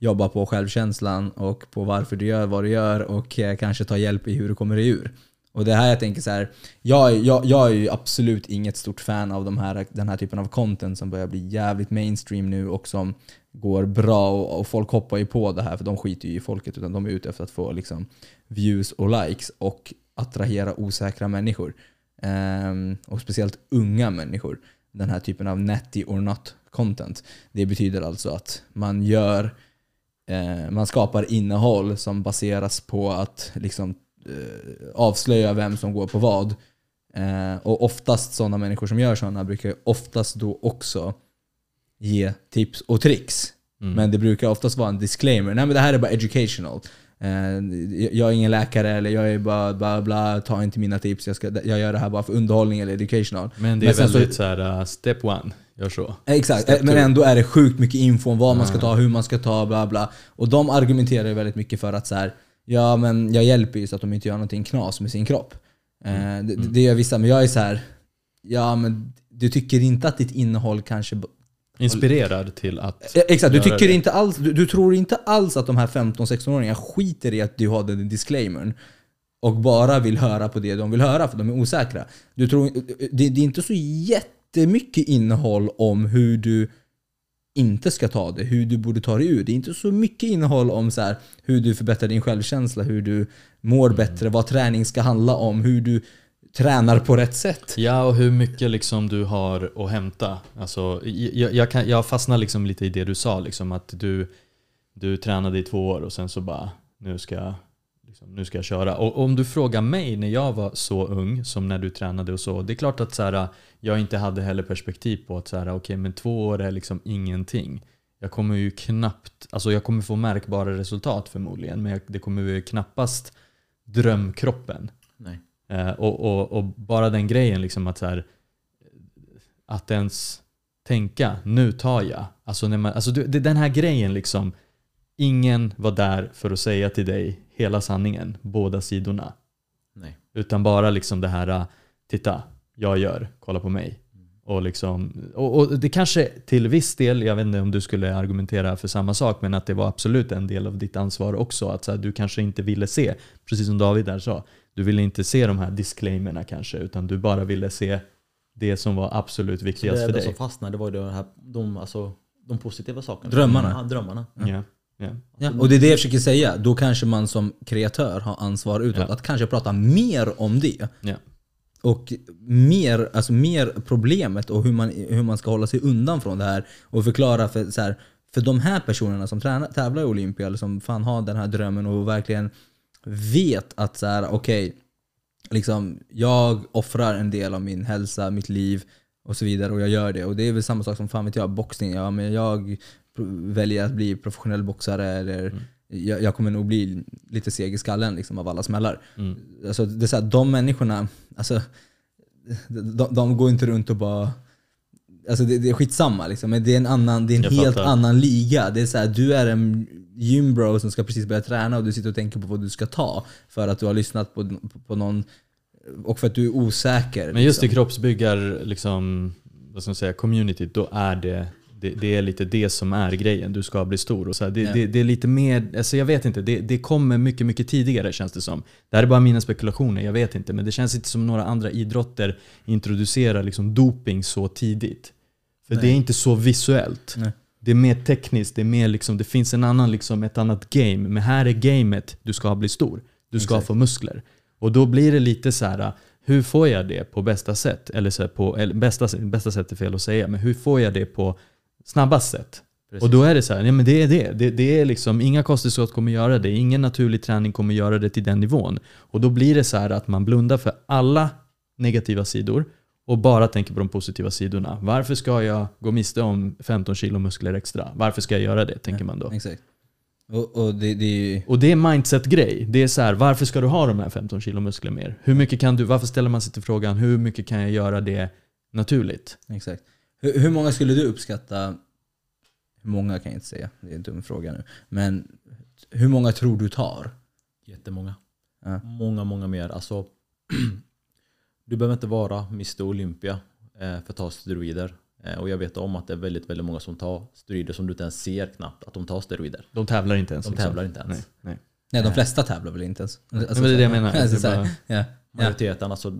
jobba på självkänslan och på varför du gör vad du gör och eh, kanske ta hjälp i hur du kommer dig ur. Och det här jag tänker så här, jag, är- jag, jag är ju absolut inget stort fan av de här, den här typen av content som börjar bli jävligt mainstream nu och som går bra och, och folk hoppar ju på det här för de skiter ju i folket utan de är ute efter att få liksom views och likes och attrahera osäkra människor. Um, och speciellt unga människor. Den här typen av netty or not content. Det betyder alltså att man gör eh, man skapar innehåll som baseras på att liksom, eh, avslöja vem som går på vad. Eh, och oftast sådana människor som gör sådana brukar ju oftast då också ge tips och tricks. Mm. Men det brukar oftast vara en disclaimer. Nej men det här är bara educational. Eh, jag är ingen läkare eller jag är bara bla bla, ta inte mina tips. Jag, ska, jag gör det här bara för underhållning eller educational. Men det Men är så- väldigt så här, uh, step one, gör så. Eh, Exakt, Step Eh, men two. ändå är det sjukt mycket info om vad man ska ta, hur man ska ta, bla bla. Och de argumenterar ju väldigt mycket för att så här, ja men jag hjälper ju så att de inte gör någonting knas med sin kropp. Eh, det, det gör vissa, men jag är så här, ja men du tycker inte att ditt innehåll kanske... Inspirerad till att... Exakt, du tycker det. inte alls, du, du tror inte alls att de här 15-16-åringarna skiter i att du har den disclaimern och bara vill höra på det de vill höra för de är osäkra. Du tror, det, det är inte så jättemycket innehåll om hur du inte ska ta det, hur du borde ta dig ur. Det är inte så mycket innehåll om så här, hur du förbättrar din självkänsla, hur du mår bättre, vad träning ska handla om, hur du tränar på rätt sätt. Ja, och hur mycket liksom du har att hämta. Alltså, jag, jag, kan, jag fastnar liksom lite i det du sa, liksom, att du, du tränade i två år och sen så bara, nu ska, jag- liksom, nu ska jag köra. Och om du frågar mig när jag var så ung som när du tränade och så, det är klart att så här, jag inte hade heller perspektiv på att så här, okej, men två år är liksom ingenting. Jag kommer ju knappt, alltså jag kommer få märkbara resultat förmodligen, men jag, det kommer ju knappast drömkroppen. Nej. Eh, och, och, och bara den grejen liksom att så här, att ens tänka, nu tar jag. Alltså, när man, alltså det, den här grejen liksom, ingen var där för att säga till dig hela sanningen, båda sidorna. Nej. Utan bara liksom det här, titta, jag gör, kolla på mig. Och, liksom, och, och det kanske till viss del, jag vet inte om du skulle argumentera för samma sak, men att det var absolut en del av ditt ansvar också. Att så här, du kanske inte ville se, precis som David där sa, du ville inte se de här disclaimerna kanske, utan du bara ville se det som var absolut viktigast det för enda som dig. fastnade var det här, de, alltså, de positiva sakerna. Drömmarna. Ja, drömmarna. Ja, ja. Ja, och det är det jag försöker säga. Då kanske man som kreatör har ansvar utåt Ja. att kanske prata mer om det. Ja. Och mer, alltså mer problemet och hur man, hur man ska hålla sig undan från det här. Och förklara för, så här, för de här personerna som tränar, tävlar i Olympia eller som fan har den här drömmen och verkligen vet att så här, okej, liksom, jag offrar en del av min hälsa, mitt liv och så vidare och jag gör det. Och det är väl samma sak som fan vet jag, boxning. Ja, men jag väljer att bli professionell boxare eller jag, jag kommer nog bli lite seg i skallen liksom, av alla smällar. Mm. Alltså, det är så här, de människorna, alltså, de, de går inte runt och bara... Alltså det, det är skitsamma liksom, men det är en, annan, det är en Jag helt fattar. annan liga. Det är så här, du är en gymbro som ska precis börja träna och du sitter och tänker på vad du ska ta för att du har lyssnat på, på någon och för att du är osäker. Men just i liksom. kroppsbyggar, liksom, vad ska man säga, community, då är det, det, det är lite det som är grejen. Du ska bli stor. Och så här, det, Ja. det, det är lite mer, alltså jag vet inte, det, det kommer mycket, mycket tidigare känns det som. Det här är bara mina spekulationer, jag vet inte. Men det känns inte som några andra idrotter introducerar liksom doping så tidigt. För det är inte så visuellt. Nej. Det är mer tekniskt, det, är mer liksom, det finns en annan, liksom, ett annat game. Men här är gamet, du ska bli stor. Du ska Exakt. få muskler. Och då blir det lite så här, hur får jag det på bästa sätt? Eller, så på, eller bästa, bästa sätt är fel att säga, men hur får jag det på snabbast sätt? Precis. Och då är det så här, ja, men det är det. det, det är liksom, inga kosttillskott kommer göra det, ingen naturlig träning kommer göra det till den nivån. Och då blir det så här att man blundar för alla negativa sidor och bara tänker på de positiva sidorna. Varför ska jag gå miste om 15 kilo muskler extra? Varför ska jag göra det, tänker man då. Exakt. Och, och det, det är ju... Och det är mindset-grej. Det är så här, varför ska du ha de här 15 kilo muskler mer? Hur mycket kan du, varför ställer man sig till frågan, hur mycket kan jag göra det naturligt? Exakt. Hur, hur många skulle du uppskatta, hur många kan jag inte säga, det är en dum fråga nu, men hur många tror du tar? Jättemånga. Ja. Många, många mer. Alltså, (clears throat) du behöver inte vara Mr Olympia eh, för att ta steroider. Eh, Och jag vet om att det är väldigt, väldigt många som tar steroider som du inte ens ser knappt att de tar steroider. De tävlar inte ens. De liksom. tävlar inte ens. Nej, nej. Nej, de flesta tävlar väl inte ens? Alltså, men det är det jag menar. Alltså, Det är så här, bara- ja. Ja. Majoriteten, alltså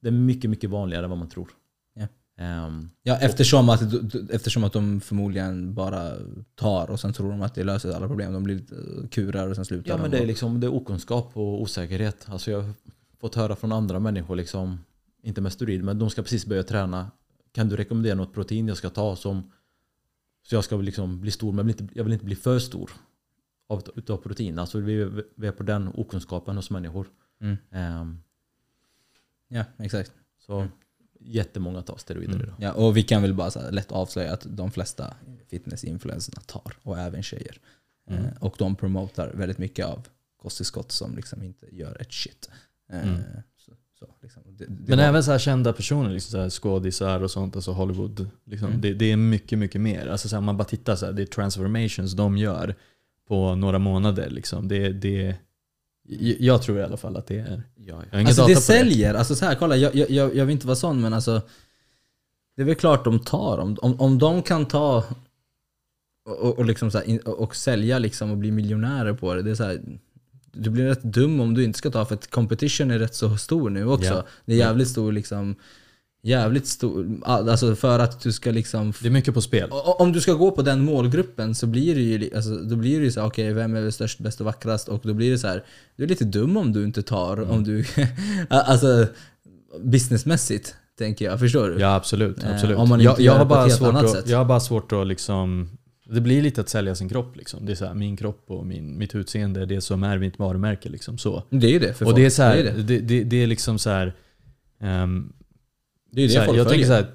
det är mycket, mycket vanligare än vad man tror. Ja. Ehm, Ja, eftersom att, eftersom att de förmodligen bara tar och sen tror de att det löser alla problem. De blir kurar och sen slutar Ja de. men det är, liksom, det är okunskap och osäkerhet. Alltså jag fått höra från andra människor, liksom, inte med steroid, men de ska precis börja träna. Kan du rekommendera något protein jag ska ta som så jag ska liksom bli stor, men jag vill inte, jag vill inte bli för stor av, utav protein. Alltså vi, vi är på den okunskapen hos människor. Mm. Ehm, Ja, exakt. så jättemånga tar steroider Mm. idag. Ja, och vi kan väl bara här lätt avslöja att de flesta fitnessinfluencerna tar, och även tjejer. Mm. Eh, och de promotar väldigt mycket av kosttillskott som liksom inte gör ett shit. Eh, Mm. så, så, liksom. det, det Men var- även så här kända personer, liksom skådisar och sånt, alltså Hollywood. Liksom, Mm. det, det är mycket, mycket mer. Alltså så här, man bara tittar, så här, det är transformations de gör på några månader. Liksom. Det, det, jag tror i alla fall att det är... Ja, ja. Alltså det säljer. Alltså så här, kolla, jag, jag, jag vill inte vara sån men alltså Det är väl klart de tar. Om, om, om de kan ta och, och, liksom så här, och sälja liksom och bli miljonärer på det. det är så här, du blir rätt dum om du inte ska ta för att competition är rätt så stor nu också. Ja. Det är jävligt stor liksom Jävligt stor, alltså för att du ska liksom Det är mycket på spel. Om du ska gå på den målgruppen så blir det ju, alltså, då blir det ju så här, okej vem är störst, bäst och vackrast? Och då blir det så här, du är lite dum om du inte tar, Mm. om du, (laughs) alltså businessmässigt tänker jag, förstår du? Ja absolut. Eh, absolut. om man jag, inte jag, gör har bara svårt annat att, jag har bara svårt att liksom... Det blir lite att sälja sin kropp. Liksom. Det är så här, min kropp och min, mitt utseende, det som är mitt varumärke. Liksom, så. Det är ju det för Och folk. det är, så här, det, är det. det, det, det är liksom så här... ehm, Det är ju så det här, folk jag tänker följer. så här,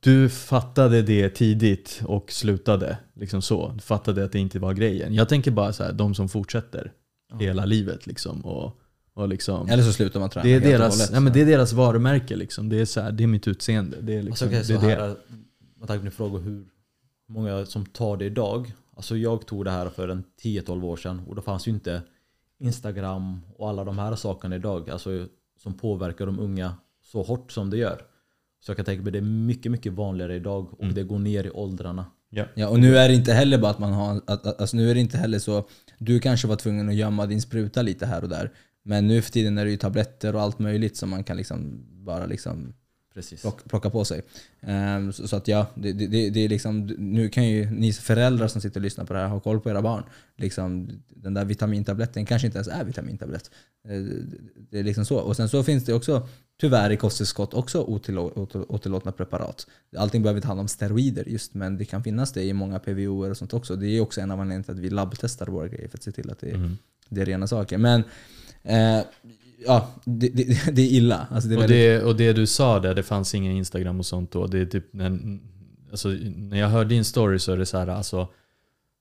du fattade det tidigt och slutade. Liksom så. Du fattade att det inte var grejen. Jag tänker bara så här, de som fortsätter hela livet. Liksom, och, och liksom, Eller så slutar man träna det, är deras, hållet. ja, men det är deras varumärke. Liksom. Det, är så här, det är mitt utseende. Det är, liksom, Alltså, okej, det, är det. här, med tanke på fråga hur många som tar det idag. Alltså jag tog det här för en 10-12 år sedan och då fanns ju inte Instagram och alla de här sakerna idag. Alltså som påverkar de unga så hårt som det gör. Så jag kan tänka mig att det är mycket, mycket vanligare idag och Mm. det går ner i åldrarna. Ja. Ja, och nu är det inte heller bara att man har, att, alltså nu är det inte heller så, du kanske var tvungen att gömma din spruta lite här och där. Men nu för tiden är det ju tabletter och allt möjligt som man kan liksom bara liksom Precis. plocka, plocka på sig. Ehm, så, så att ja, det, det, det är liksom, nu kan ju ni föräldrar som sitter och lyssnar på det här ha koll på era barn. Liksom, den där vitamintabletten kanske inte ens är vitamintablett. Eh, Det är liksom så. Och sen så finns det också, tyvärr i kosttillskott, också otillå- otillå- otillåtna preparat. Allting behöver inte handla om steroider just, men det kan finnas det i många PVOer och sånt också. Det är också en av anledningarna till att vi labbtestar våra grejer för att se till att det är, Mm. det är rena saker. Men eh, ja, det, det, (laughs) det är illa. Alltså det är Och, väldigt, det, och det du sa där, det fanns ingen Instagram och sånt då. Det är typ när, alltså, när jag hör din story så är det så här, alltså,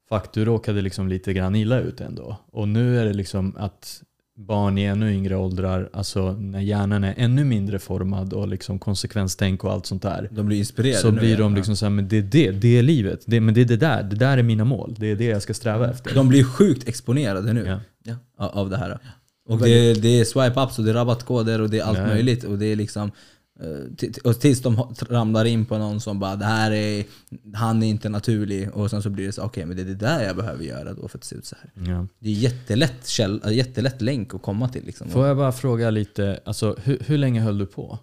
fuck du råkade liksom lite grann illa ut ändå. Och nu är det liksom att barn i ännu yngre åldrar, alltså när hjärnan är ännu mindre formad och liksom konsekvenstänk och allt sånt där. de blir inspirerade Så blir de liksom så här, men det är det, det är livet. Det, men det är det där, det där är mina mål. Det är det jag ska sträva efter. De blir sjukt exponerade nu Ja. av av det här. Och det, det är swipe-ups och det är rabattkoder och det är allt Ja. möjligt. Och det är liksom eh, och tills de ramlar in på någon som bara det här är, han är inte naturlig. Och sen så blir det så okej men det är det där jag behöver göra då för att se ut så här. Ja. Det är jättelätt, käll, äh, jättelätt länk att komma till. Liksom. Får jag bara fråga lite, alltså, hur, hur länge höll du på?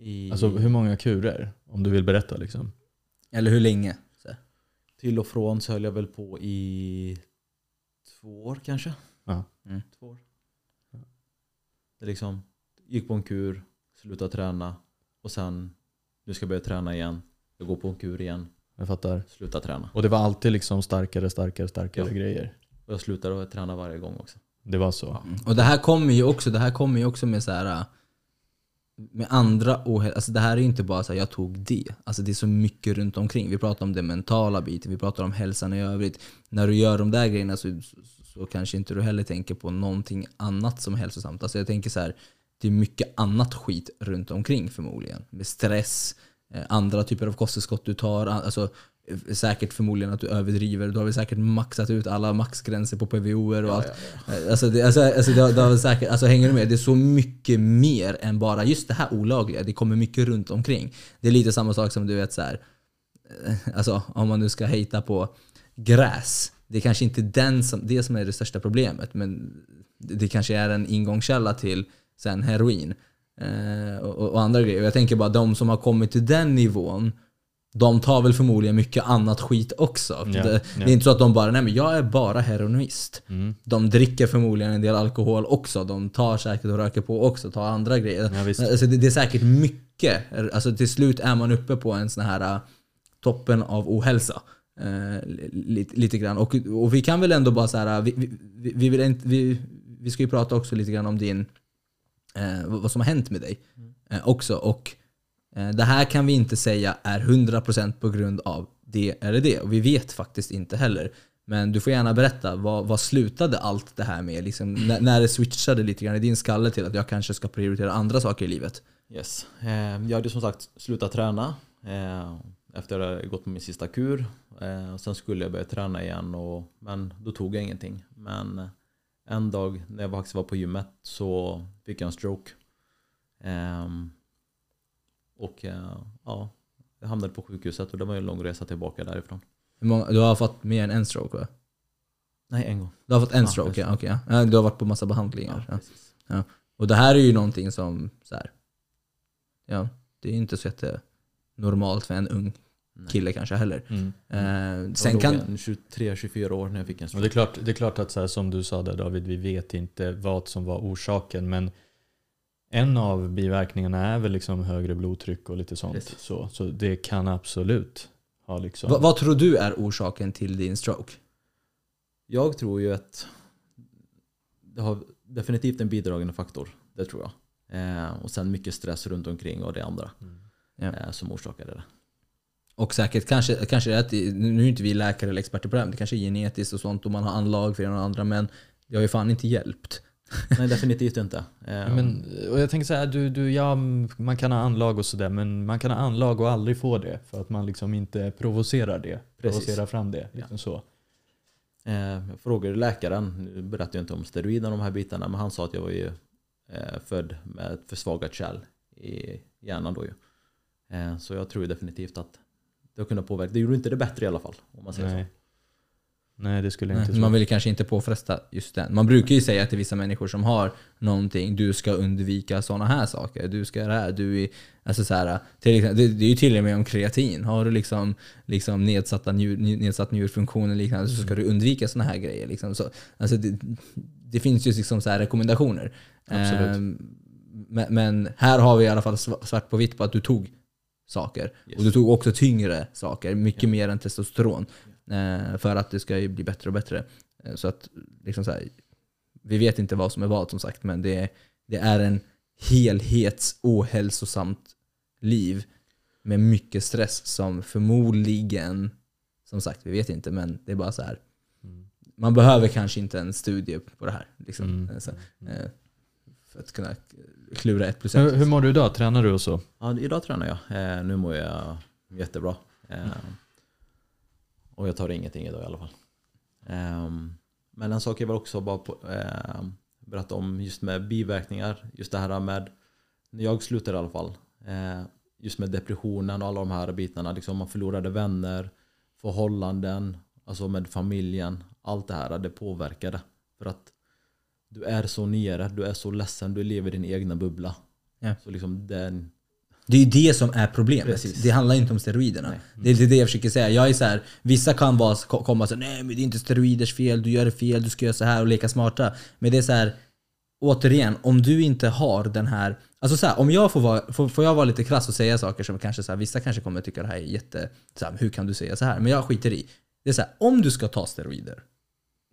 I, Alltså hur många kurer? Om du vill berätta liksom. Eller hur länge? Till och från så höll jag väl på i två år kanske. Ja. Mm. Två år. Det liksom, gick på en kur, slutade träna och sen nu ska jag börja träna igen. Jag går på en kur igen, Jag fattar. sluta träna. Och det var alltid liksom starkare, starkare, starkare Ja. grejer. Och jag slutar att träna varje gång också. Det var så. Mm. Och det här kommer ju också, det här kommer ju också med så här med andra ohälsa. Alltså det här är ju inte bara så här, jag tog det. Alltså det är så mycket runt omkring. Vi pratar om den mentala biten, vi pratar om hälsan i övrigt. När du gör de där grejerna så, så, kanske inte du heller tänker på någonting annat som är hälsosamt. Alltså jag tänker så här, det är mycket annat skit runt omkring förmodligen. Med stress, eh, andra typer av kosttillskott du tar, alltså säkert förmodligen att du överdriver. Du har väl säkert maxat ut alla maxgränser på PVOer och allt. Alltså, det, alltså, alltså, det, det har väl säkert, alltså hänger du med? Det är så mycket mer än bara just det här olagliga. Det kommer mycket runt omkring. Det är lite samma sak som du vet så här. eh, Alltså om man nu ska hejta på gräs. Det är kanske inte den som, det som är det största problemet. Men det, kanske är en ingångskälla till sen heroin. Eh, och, och andra grejer. Jag tänker bara de som har kommit till den nivån de tar väl förmodligen mycket annat skit också. Ja, det, ja. det är inte så att de bara, nej men jag är bara heroinist. Mm. De dricker förmodligen en del alkohol också. De tar säkert och röker på också, tar andra grejer. Ja, alltså det, det är säkert mycket. Alltså till slut är man uppe på en sån här äh, toppen av ohälsa. Eh, lite, lite grann. Och, och vi kan väl ändå bara så här, vi, vi, vi, vi, vill inte, vi, vi ska ju prata också lite grann om din, eh, vad som har hänt med dig eh, också. Och eh, det här kan vi inte säga är 100% på grund av det eller det. Och vi vet faktiskt inte heller. Men du får gärna berätta, vad, vad slutade allt det här med? Liksom, när, när det switchade lite grann i din skalle till att jag kanske ska prioritera andra saker i livet? Yes. Eh, Jag hade som sagt slutat träna efter att jag gått på min sista kur. Eh, Sen skulle jag börja träna igen, och, men då tog jag ingenting. Men eh, en dag när jag faktiskt var på gymmet så fick jag en stroke. Ehm, Och eh, ja, jag hamnade på sjukhuset och det var ju en lång resa tillbaka därifrån. Många, du har fått mer än en stroke va? Nej, en gång. Du har fått en Ja, stroke, ja, okej. ja. Ja, Du har varit på massa behandlingar. Ja. precis. Och det här är ju någonting som, så här, ja, det är ju inte så jätte normalt för en ung. Kille kanske heller. Mm. Eh, Jag sen kan... en 23-24 år när jag fick en stroke. det är klart, det är klart att så här, som du sa där David, vi vet inte vad som var orsaken. Men en av biverkningarna är väl liksom högre blodtryck och lite sånt. Precis. Så, så det kan absolut ha liksom... Va, vad tror du är orsaken till din stroke? Jag tror ju att det har definitivt en bidragande faktor. Det tror jag. Eh, och sen mycket stress runt omkring och det andra Mm. Eh, som orsakade det. Och säkert kanske, kanske är det att, nu är inte vi läkare eller experter på det här, men det kanske är genetiskt och sånt och man har anlag för det och andra, men det har ju fan inte hjälpt. (laughs) Nej, definitivt inte. Eh, Men, och jag tänker så här, du, du, ja, man kan ha anlag och sådär, men man kan ha anlag och aldrig få det. För att man liksom inte provocerar det. Precis. Provocerar fram det. Liksom så. eh, jag frågade läkaren, nu berättar jag inte om steroider och de här bitarna, men han sa att jag var ju eh, född med ett försvagat kärl i hjärnan då ju. Eh, så jag tror definitivt att det har kunnat påverka. Det gjorde inte det bättre i alla fall. Om man säger Nej. Nej, det skulle jag inte Nej, tro. man vill kanske inte påfresta just den. Man brukar ju säga till vissa människor som har någonting, du ska undvika sådana här saker. Du ska göra det här. Du är, alltså så här, till exempel, det, det är ju till och med om kreatin. Har du liksom, liksom nedsatta njur, nedsatt njurfunktion eller liknande så ska du undvika sådana här grejer. Liksom. Så, alltså det, det finns ju liksom så här rekommendationer. Absolut. Ehm, men, här har vi i alla fall sva- svart på vitt på att du tog saker. Yes. Och du tog också tyngre saker, mycket mer än testosteron. Eh, för att det ska ju bli bättre och bättre. Eh, Så att liksom så här, vi vet inte vad som är vad som sagt, men det, det är en helhets ohälsosamt liv med mycket stress som förmodligen, som sagt vi vet inte, men det är bara så här. Mm. Man behöver kanske inte en studie på det här. Liksom, Mm. Eh, så, eh, för att kunna klura ett plus ett. Hur, hur mår du idag? Tränar du och så? Ja, idag tränar jag. Eh, nu mår jag jättebra. Eh, och jag tar ingenting idag i alla fall. Eh, men en sak jag vill också bara på, eh, berätta om just med biverkningar. Just det här med, när jag slutade i alla fall. Eh, just med depressionen och alla de här bitarna. Liksom man förlorade vänner, förhållanden, alltså med familjen. Allt det här, det påverkade. För att du är så nere, du är så ledsen, du lever i din egna bubbla. Ja. Så liksom den, Det är ju det som är problemet. Precis. Det handlar inte om steroiderna. Nej. Det är det jag försöker säga. Jag är så här, vissa kan vara, ko- komma och säga nej men det är inte steroiders fel, du gör det fel, du ska göra så här och leka smarta. Men det är så här, återigen, om du inte har den här... Alltså så här, om jag får vara, får, får jag vara lite krass och säga saker som kanske så här, vissa kanske kommer tycka det här är jätte... Så här, hur kan du säga så här? Men jag skiter i. Det är så här, om du ska ta steroider.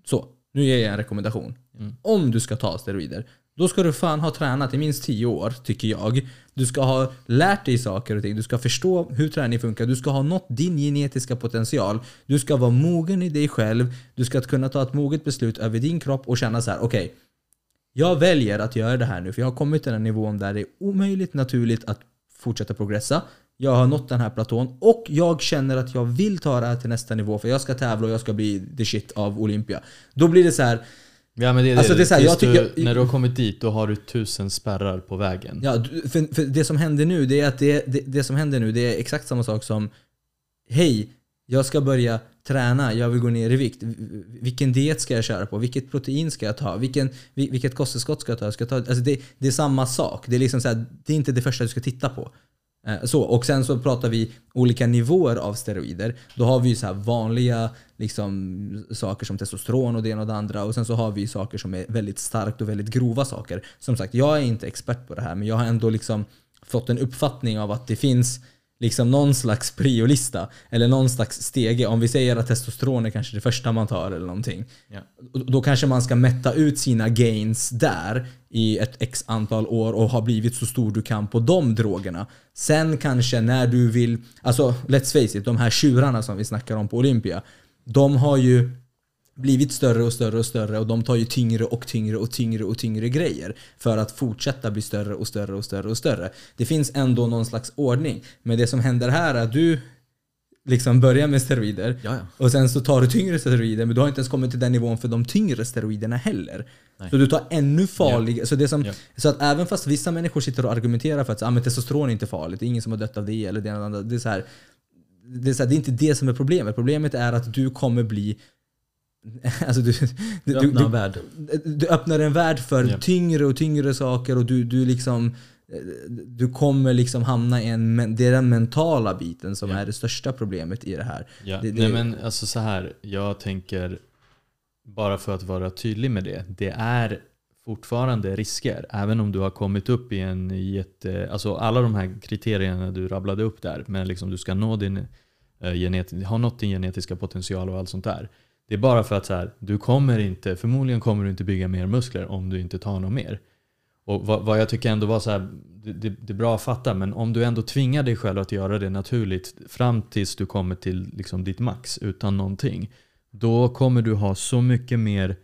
Så, nu ger jag en rekommendation. Mm. Om du ska ta steroider, då ska du fan ha tränat i minst 10 år, tycker jag. Du ska ha lärt dig saker och ting. Du ska förstå hur träning funkar. Du ska ha nått din genetiska potential. Du ska vara mogen i dig själv. Du ska kunna ta ett moget beslut över din kropp och känna så här: okej. jag väljer att göra det här nu för jag har kommit till den nivån där det är omöjligt naturligt att fortsätta progressa. Jag har nått den här platån och jag känner att jag vill ta det här till nästa nivå för jag ska tävla och jag ska bli the shit av Olympia. Då blir det så här, Ja men det är Alltså, det. det är här, jag tycker- du, när du har kommit dit då har du tusen spärrar på vägen. Ja, för, för det som händer nu, det är att det, det, det som händer nu, det är exakt samma sak som Hej, jag ska börja träna, jag vill gå ner i vikt. Vilken diet ska jag köra på? Vilket protein ska jag ta? Vilken, vil- vilket kosttillskott ska jag ta? Ska jag ta alltså det, det är samma sak. Det är, liksom så här, det är inte det första du ska titta på. Eh, så, och sen så pratar vi olika nivåer av steroider. Då har vi ju så här vanliga liksom, saker som testosteron och det ena och det andra. Och sen så har vi saker som är väldigt starkt och väldigt grova saker. Som sagt, jag är inte expert på det här men jag har ändå liksom fått en uppfattning av att det finns liksom någon slags priolista eller någon slags stege. Om vi säger att testosteron är kanske det första man tar eller någonting. Ja. Då kanske man ska mätta ut sina gains där i ett x antal år och ha blivit så stor du kan på de drogerna. Sen kanske när du vill, alltså let's face it, de här tjurarna som vi snackar om på Olympia. De har ju blivit större och större och större och de tar ju tyngre och tyngre och tyngre och tyngre grejer för att fortsätta bli större och större och större och större. Det finns ändå någon slags ordning. Men det som händer här är att du liksom börjar med steroider Ja, ja. och sen så tar du tyngre steroider men du har inte ens kommit till den nivån för de tyngre steroiderna heller. Nej. Så du tar ännu farligare. Så, det som, Ja. så att även fast vissa människor sitter och argumenterar för att ah, men testosteron är inte farligt, det är ingen som har dött av det eller det andra. Det är, så här, det, är så här, det är inte det som är problemet. Problemet är att du kommer bli (laughs) Alltså du, du, Du öppnar en värld. du öppnar en värld för Ja. tyngre och tyngre saker och du, du liksom du kommer liksom hamna i en, det är den mentala biten som Ja. är det största problemet i det här. Ja. Det- det- Nej men alltså så här, jag tänker bara för att vara tydlig med det. Det är fortfarande risker. Även om du har kommit upp i en jätte... Alltså alla de här kriterierna du rabblade upp där. Men liksom du ska nå din, eh, genet, ha nått din genetiska potential och allt sånt där. Det är bara för att så här, du kommer inte, förmodligen kommer du inte bygga mer muskler om du inte tar något mer. Och vad, vad jag tycker ändå var så här, det, det, det är bra att fatta, men om du ändå tvingar dig själv att göra det naturligt fram tills du kommer till liksom ditt max utan någonting. Då kommer du ha så mycket mer,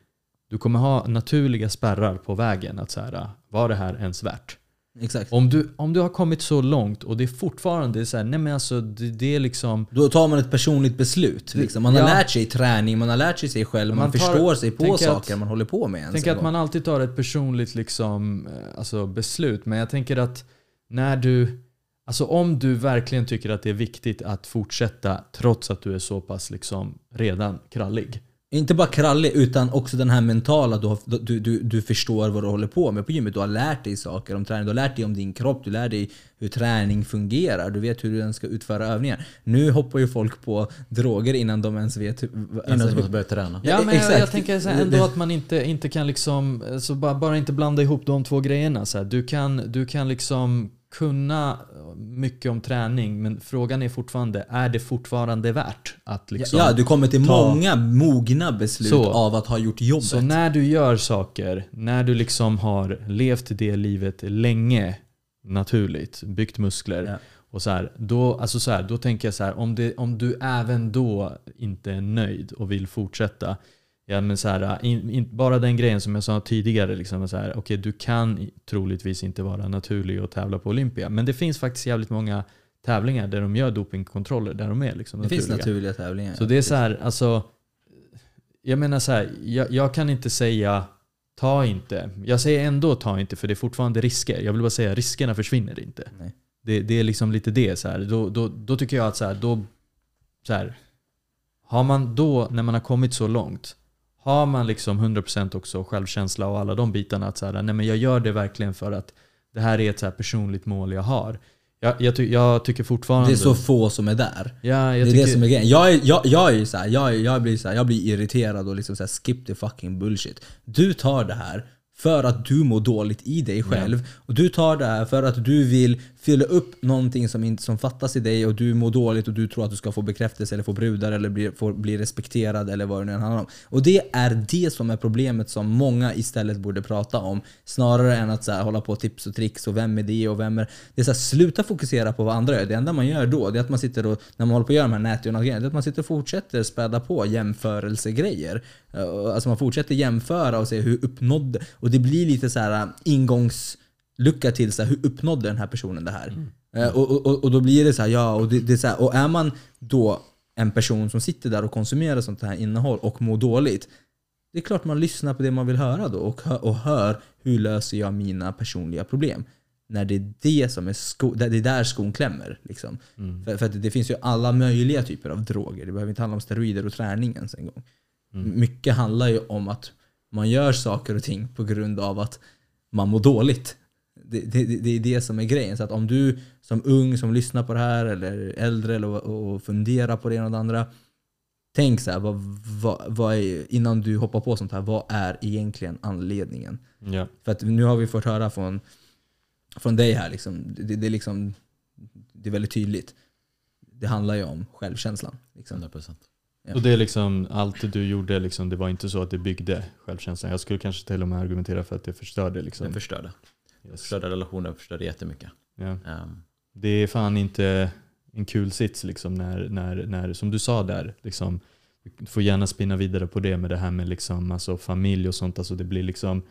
du kommer ha naturliga spärrar på vägen. Att så här, ah, var det här ens värt? Exakt. Om du, om du har kommit så långt och det är fortfarande så här, nej men alltså det, det är liksom Då tar man ett personligt beslut. Liksom. Man har Ja. lärt sig träning, man har lärt sig sig själv, man, Man tar- förstår sig på saker att- man håller på med. ens Tänk en att man alltid tar ett personligt liksom, eh, alltså beslut. Men jag tänker att när du, alltså om du verkligen tycker att det är viktigt att fortsätta trots att du är så pass liksom redan krallig. Inte bara krallig utan också den här mentala, du, har, du, du, du förstår vad du håller på med på gymmet. Du har lärt dig saker om träning, du har lärt dig om din kropp, du lär dig hur träning fungerar, du vet hur du ska utföra övningar. Nu hoppar ju folk på droger innan de ens vet hur... Innan alltså, du börjar träna. Ja, men jag, jag tänker så här, ändå att man inte, inte kan liksom, så bara, bara inte blanda ihop de två grejerna. Så här. Du, kan, du kan liksom kunna mycket om träning men frågan är fortfarande, är det fortfarande värt att liksom ja, du kommer till ta- många mogna beslut Så. av att ha gjort jobbet. Så när du gör saker, när du liksom har levt det livet länge naturligt, byggt muskler Ja. och så här, då, alltså så här, då tänker jag så här, om, det, om du även då inte är nöjd och vill fortsätta, ja, men så här, in, in, bara den grejen som jag sa tidigare, liksom, så här, okay, du kan troligtvis inte vara naturlig och tävla på Olympia, men det finns faktiskt jävligt många tävlingar där de gör dopingkontroller där de är liksom det finns naturliga. naturliga tävlingar. Så det är så här, alltså. Jag menar så här, jag, jag kan inte säga ta inte. Jag säger ändå ta inte för det är fortfarande risker. Jag vill bara säga riskerna försvinner inte. Nej. Det, det är liksom lite det. Så här. Då, då, då tycker jag att så här, då, så här, har man då, när man har kommit så långt, har man liksom 100% också självkänsla och alla de bitarna att så här, nej men jag gör det verkligen för att det här är ett så här personligt mål jag har. Jag, jag, ty, jag tycker fortfarande... Det är så få som är där. ja, Det är tycker, det som är grejen. Jag, är, jag, jag är ju såhär, jag, jag, blir så här, jag blir irriterad och liksom så här, skip the fucking bullshit. Du tar det här för att du mår dåligt i dig själv. Och du tar det här för att du vill fylla upp någonting som, inte, som fattas i dig och du mår dåligt och du tror att du ska få bekräftelse eller få brudar eller bli, få, bli respekterad eller vad det nu än handlar om. Och det är det som är problemet som många istället borde prata om. Snarare än att så här, hålla på tips och tricks och vem är det och vem är... Det är så här, sluta fokusera på vad andra gör. Det enda man gör då det är att man sitter och, när man håller på att göra de här nätjournalgrejerna, det är att man sitter och fortsätter späda på jämförelsegrejer. Alltså man fortsätter jämföra och se hur uppnådde... Och det blir lite så här äh, ingångslucka till så här, hur uppnådde den här personen det här? Eh, och, och, och då blir det så här, ja, och, det, det är så här, och är man då en person som sitter där och konsumerar sånt här innehåll och mår dåligt. Det är klart man lyssnar på det man vill höra då och, hör, och hör hur löser jag mina personliga problem. När det är det som är, sko, det är där skon klämmer. Liksom. Mm. För, för det finns ju alla möjliga typer av droger. Det behöver inte handla om steroider och träning ens en gång. Mm. Mycket handlar ju om att man gör saker och ting på grund av att man mår dåligt. Det, det, det är det som är grejen. Så att om du som ung som lyssnar på det här eller äldre eller, och funderar på det ena och det andra. Tänk så här, vad, vad, vad är, innan du hoppar på sånt här, vad är egentligen anledningen? Ja. För att nu har vi fått höra från, från dig här, liksom, det, det, är liksom, det är väldigt tydligt. Det handlar ju om självkänslan. Liksom. 100%. Ja. Och det är liksom, allt du gjorde, liksom, det var inte så att det byggde självkänslan. Jag skulle kanske till och med argumentera för att det förstörde. Liksom. Den förstörde. Yes. Förstörde relationer, förstörde jättemycket. Ja. Um, Det är fan inte en kul sits liksom när, när, när som du sa där, liksom, du får gärna spinna vidare på det med det här med liksom, alltså, familj och sånt. Alltså, det blir liksom,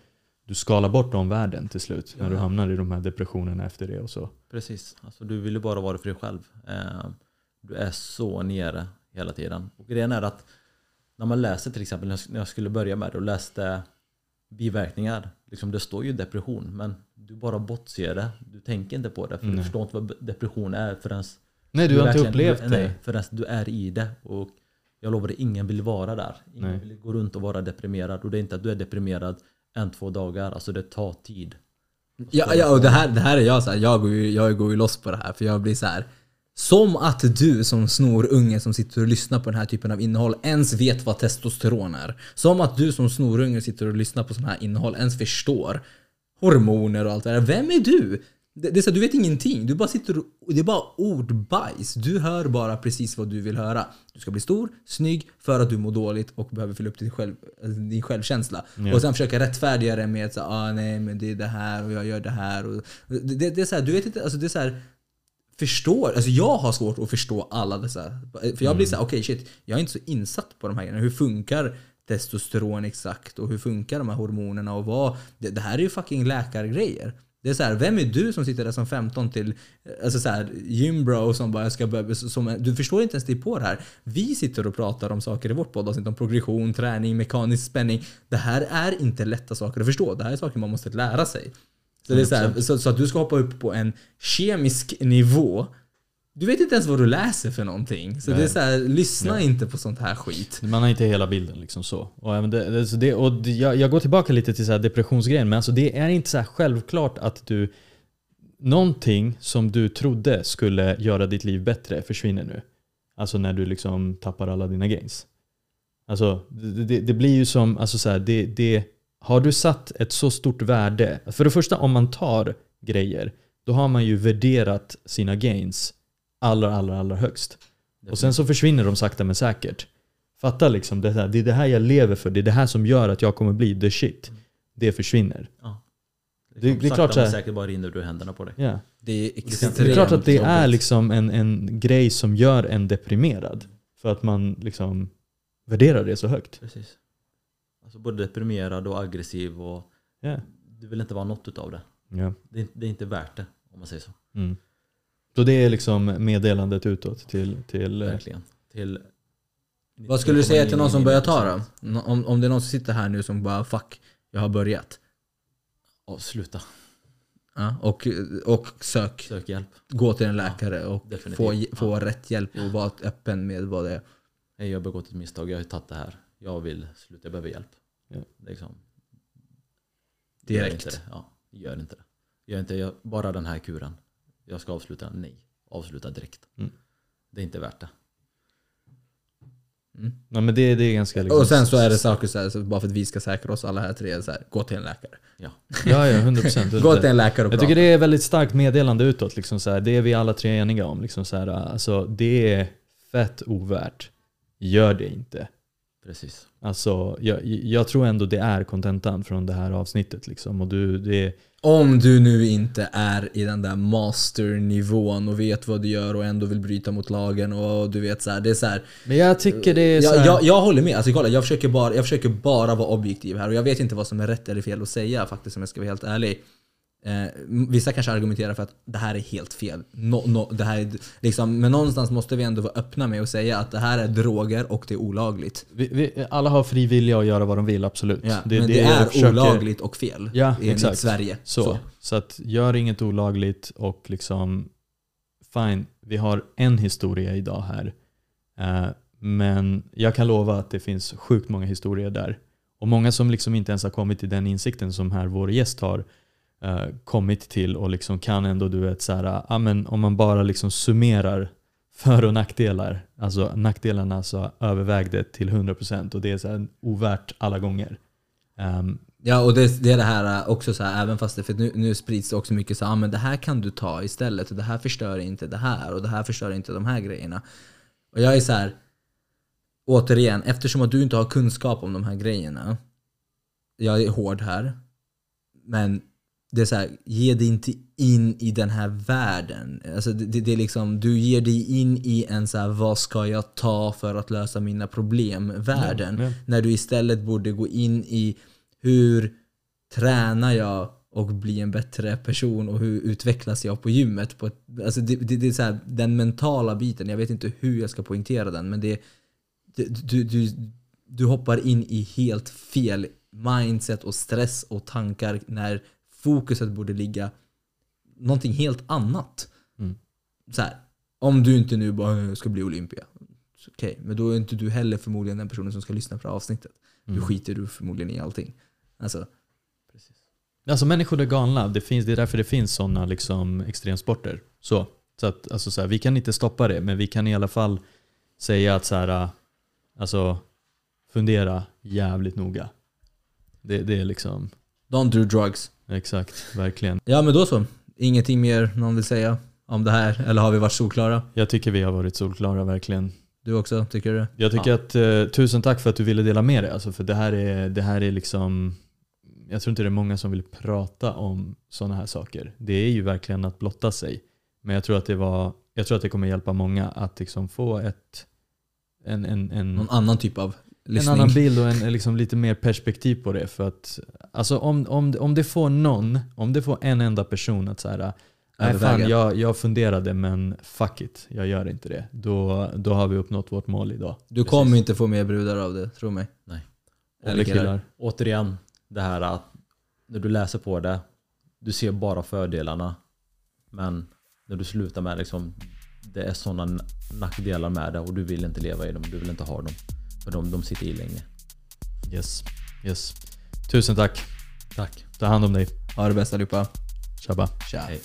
du skalar bort omvärlden till slut när du Ja. hamnar i de här depressionerna efter det och så. Precis, alltså, du vill ju bara vara för dig själv. Ehm, du är så nere hela tiden. Och grejen är att när man läser till exempel, när jag- när jag skulle börja med det och läste biverkningar. Liksom det står ju depression men du bara bortser det. Du tänker inte på det för Nej. du förstår inte vad depression är förrän Nej, du har inte upplevt du, det. Nej, förrän du är i det. Och jag lovar dig, ingen vill vara där. Ingen Nej. vill gå runt och vara deprimerad. Och det är inte att du är deprimerad en, två dagar. Alltså det tar tid. Ja, ja och det här, det här är jag så här, jag går, ju, jag går ju loss på det här för jag blir så här. Som att du som snorunge som sitter och lyssnar på den här typen av innehåll ens vet vad testosteron är. Som att du som snorunge sitter och lyssnar på sån här innehåll ens förstår hormoner och allt det där. Vem är du? Det, det är så du vet ingenting. Du bara sitter och, det är bara ordbajs. Du hör bara precis vad du vill höra. Du ska bli stor, snygg, för att du mår dåligt och behöver fylla upp din, själv, din självkänsla. Ja. Och sen försöka rättfärdiga det med att säga, ah, nej men det är det här och jag gör det här. Och, det, det, är så här, du vet inte, alltså det är så här, förstår, alltså jag har svårt att förstå alla dessa. För jag blir så här, okej shit, jag är inte så insatt på de här grejerna. Hur funkar testosteron exakt och hur funkar de här hormonerna och vad? Det, det här är ju fucking läkargrejer. Det är så här, vem är du som sitter där som 15 till, alltså så här, gymbro som bara ska börja, som, du förstår inte ens dig på det här. Vi sitter och pratar om saker i vårt poddavsnitt om progression, träning, mekanisk spänning. Det här är inte lätta saker att förstå. Det här är saker man måste lära sig. Så, det är så, här, så, så att du ska hoppa upp på en kemisk nivå. Du vet inte ens vad du läser för någonting. Så Nej. det är så här, lyssna Nej. inte på sånt här skit. Man har inte hela bilden liksom så. Och, även det, det, och det- jag, jag går tillbaka lite till så depressionsgrejen, men alltså det är inte så självklart att du... Någonting som du trodde skulle göra ditt liv bättre försvinner nu. Alltså när du liksom tappar alla dina gains. Alltså det, det, det blir ju som, alltså så här, det, det, har du satt ett så stort värde, för det första om man tar grejer, då har man ju värderat sina gains allra, allra, allra högst. Och sen så försvinner de sakta men säkert. Fatta liksom, det, här, det är det här jag lever för, det är det här som gör att jag kommer bli the shit. Det försvinner. Ja. Det- det är klart men säkert bara rinner ur händerna på dig. Ja. Det är Det är extremt Det är klart att det är liksom en, en grej som gör en deprimerad. För att man liksom värderar det så högt. Precis. Alltså både deprimerad och aggressiv och Ja. du vill inte vara något utav det. Ja. Det är, det är inte värt det om man säger så. Mm. Så det är liksom meddelandet utåt till... till eh, Verkligen. Till Vad skulle du säga till någon som börjar ta 99,9%. då? Om, om det är någon som sitter här nu som bara 'fuck, jag har börjat' Ja, sluta. ja, och, och sök, Sök hjälp. gå till en läkare och definitivt. få, få rätt hjälp och vara öppen med vad det är. Hej, jag har begått ett misstag. Jag har tagit det här. Jag vill sluta. Jag behöver hjälp. Ja. Liksom. Direkt. Gör inte det. Ja, gör inte det. Gör inte jag, bara den här kuren. Jag ska avsluta. Nej. Avsluta direkt. Mm. Det är inte värt det. Ja, men det, det är ganska liksom, Och sen så är det saker så här, så bara för att vi ska säkra oss alla här tre, så här, gå till en läkare. Ja. Ja, ja, 100 procent. (laughs) Gå till en läkare och Jag tycker det är väldigt starkt meddelande utåt. Liksom så här, det är vi alla tre eniga om. Liksom så här, alltså, det är fett ovärt. Gör det inte. Precis. Alltså, jag, jag tror ändå det är kontentan från det här avsnittet. Liksom. Och du, det, Om du nu inte är i den där masternivån och vet vad du gör och ändå vill bryta mot lagen och du vet så här, det är så här, men jag tycker det är så jag, jag, jag håller med, alltså kolla jag försöker, bara, jag försöker bara vara objektiv här och jag vet inte vad som är rätt eller fel att säga faktiskt om jag ska vara helt ärlig. Eh, vissa kanske argumenterar för att det här är helt fel. No, no, det här är, liksom, men någonstans måste vi ändå vara öppna med att säga att det här är droger och det är olagligt. Vi, vi, alla har fri vilja att göra vad de vill, absolut. Ja, men det, jag är försöker- olagligt och fel Ja, enligt exakt. Sverige. Så. Så. att gör inget olagligt och liksom fine, vi har en historia idag här. Eh, men jag kan lova att det finns sjukt många historier där. Och många som liksom inte ens har kommit till den insikten som här vår gäst har eh, kommit till och liksom kan ändå du vet så här, ah, men om man bara liksom summerar för och nackdelar, alltså nackdelarna så övervägde till 100% och det är så här ovärt alla gånger. Um, Ja, och det, det är det här eh, också så här, även fast det, för nu, nu sprids det också mycket så här, ah, men det här kan du ta istället och det här förstör inte det här och det här förstör inte de här grejerna. Och jag är så här, återigen, eftersom att du inte har kunskap om de här grejerna, jag är hård här, men det är så här, ge dig inte in i den här världen. Alltså det, det, det är liksom, du ger dig in i en så här, vad ska jag ta för att lösa mina problem-världen. Ja, ja. När du istället borde gå in i hur tränar jag och blir en bättre person och hur utvecklas jag på gymmet? På ett, alltså det, det, det är så här, den mentala biten, jag vet inte hur jag ska poängtera den men det, det du, du, du hoppar in i helt fel mindset och stress och tankar när fokuset borde ligga någonting helt annat. Mm. Så här, om du inte nu bara "Jag ska bli Olympia. Okej, men då är inte du heller förmodligen den personen som ska lyssna på det här avsnittet. Du Mm. skiter du förmodligen i allting. Alltså, Alltså människor är galna, det, finns, det är därför det finns sådana liksom extremsporter. Så, så att, alltså så här, vi kan inte stoppa det, men vi kan i alla fall säga att så här, alltså, fundera jävligt noga. Det, det är liksom, don't do drugs. exakt, verkligen. Ja men då så. Ingenting mer någon vill säga om det här? Eller har vi varit solklara? Jag tycker vi har varit solklara, verkligen. Du också, tycker du? Jag tycker att, eh, tusen tack för att du ville dela med dig. Alltså, för det här, är, det här är liksom, jag tror inte det är många som vill prata om sådana här saker. Det är ju verkligen att blotta sig. Men jag tror att det, var, jag tror att det kommer hjälpa många att liksom få ett, en, en, en, Någon annan typ av en lyssning? annan bild och en, liksom lite mer perspektiv på det. För att, alltså om, om, om det får någon, om det får en enda person att så här, nej fan jag, jag funderade men fuck it, jag gör inte det. Då, då har vi uppnått vårt mål idag. Du kommer inte få mer brudar av det, tro mig. Nej. Eller killar. Återigen, det här att när du läser på det, du ser bara fördelarna. Men när du slutar med liksom, det är sådana nackdelar med det och du vill inte leva i dem, du vill inte ha dem. För de, de sitter i länge. Yes. yes. Tusen tack. Tack. Ta hand om dig. Ha det bäst allihopa. Tjabba. Tja. Hej.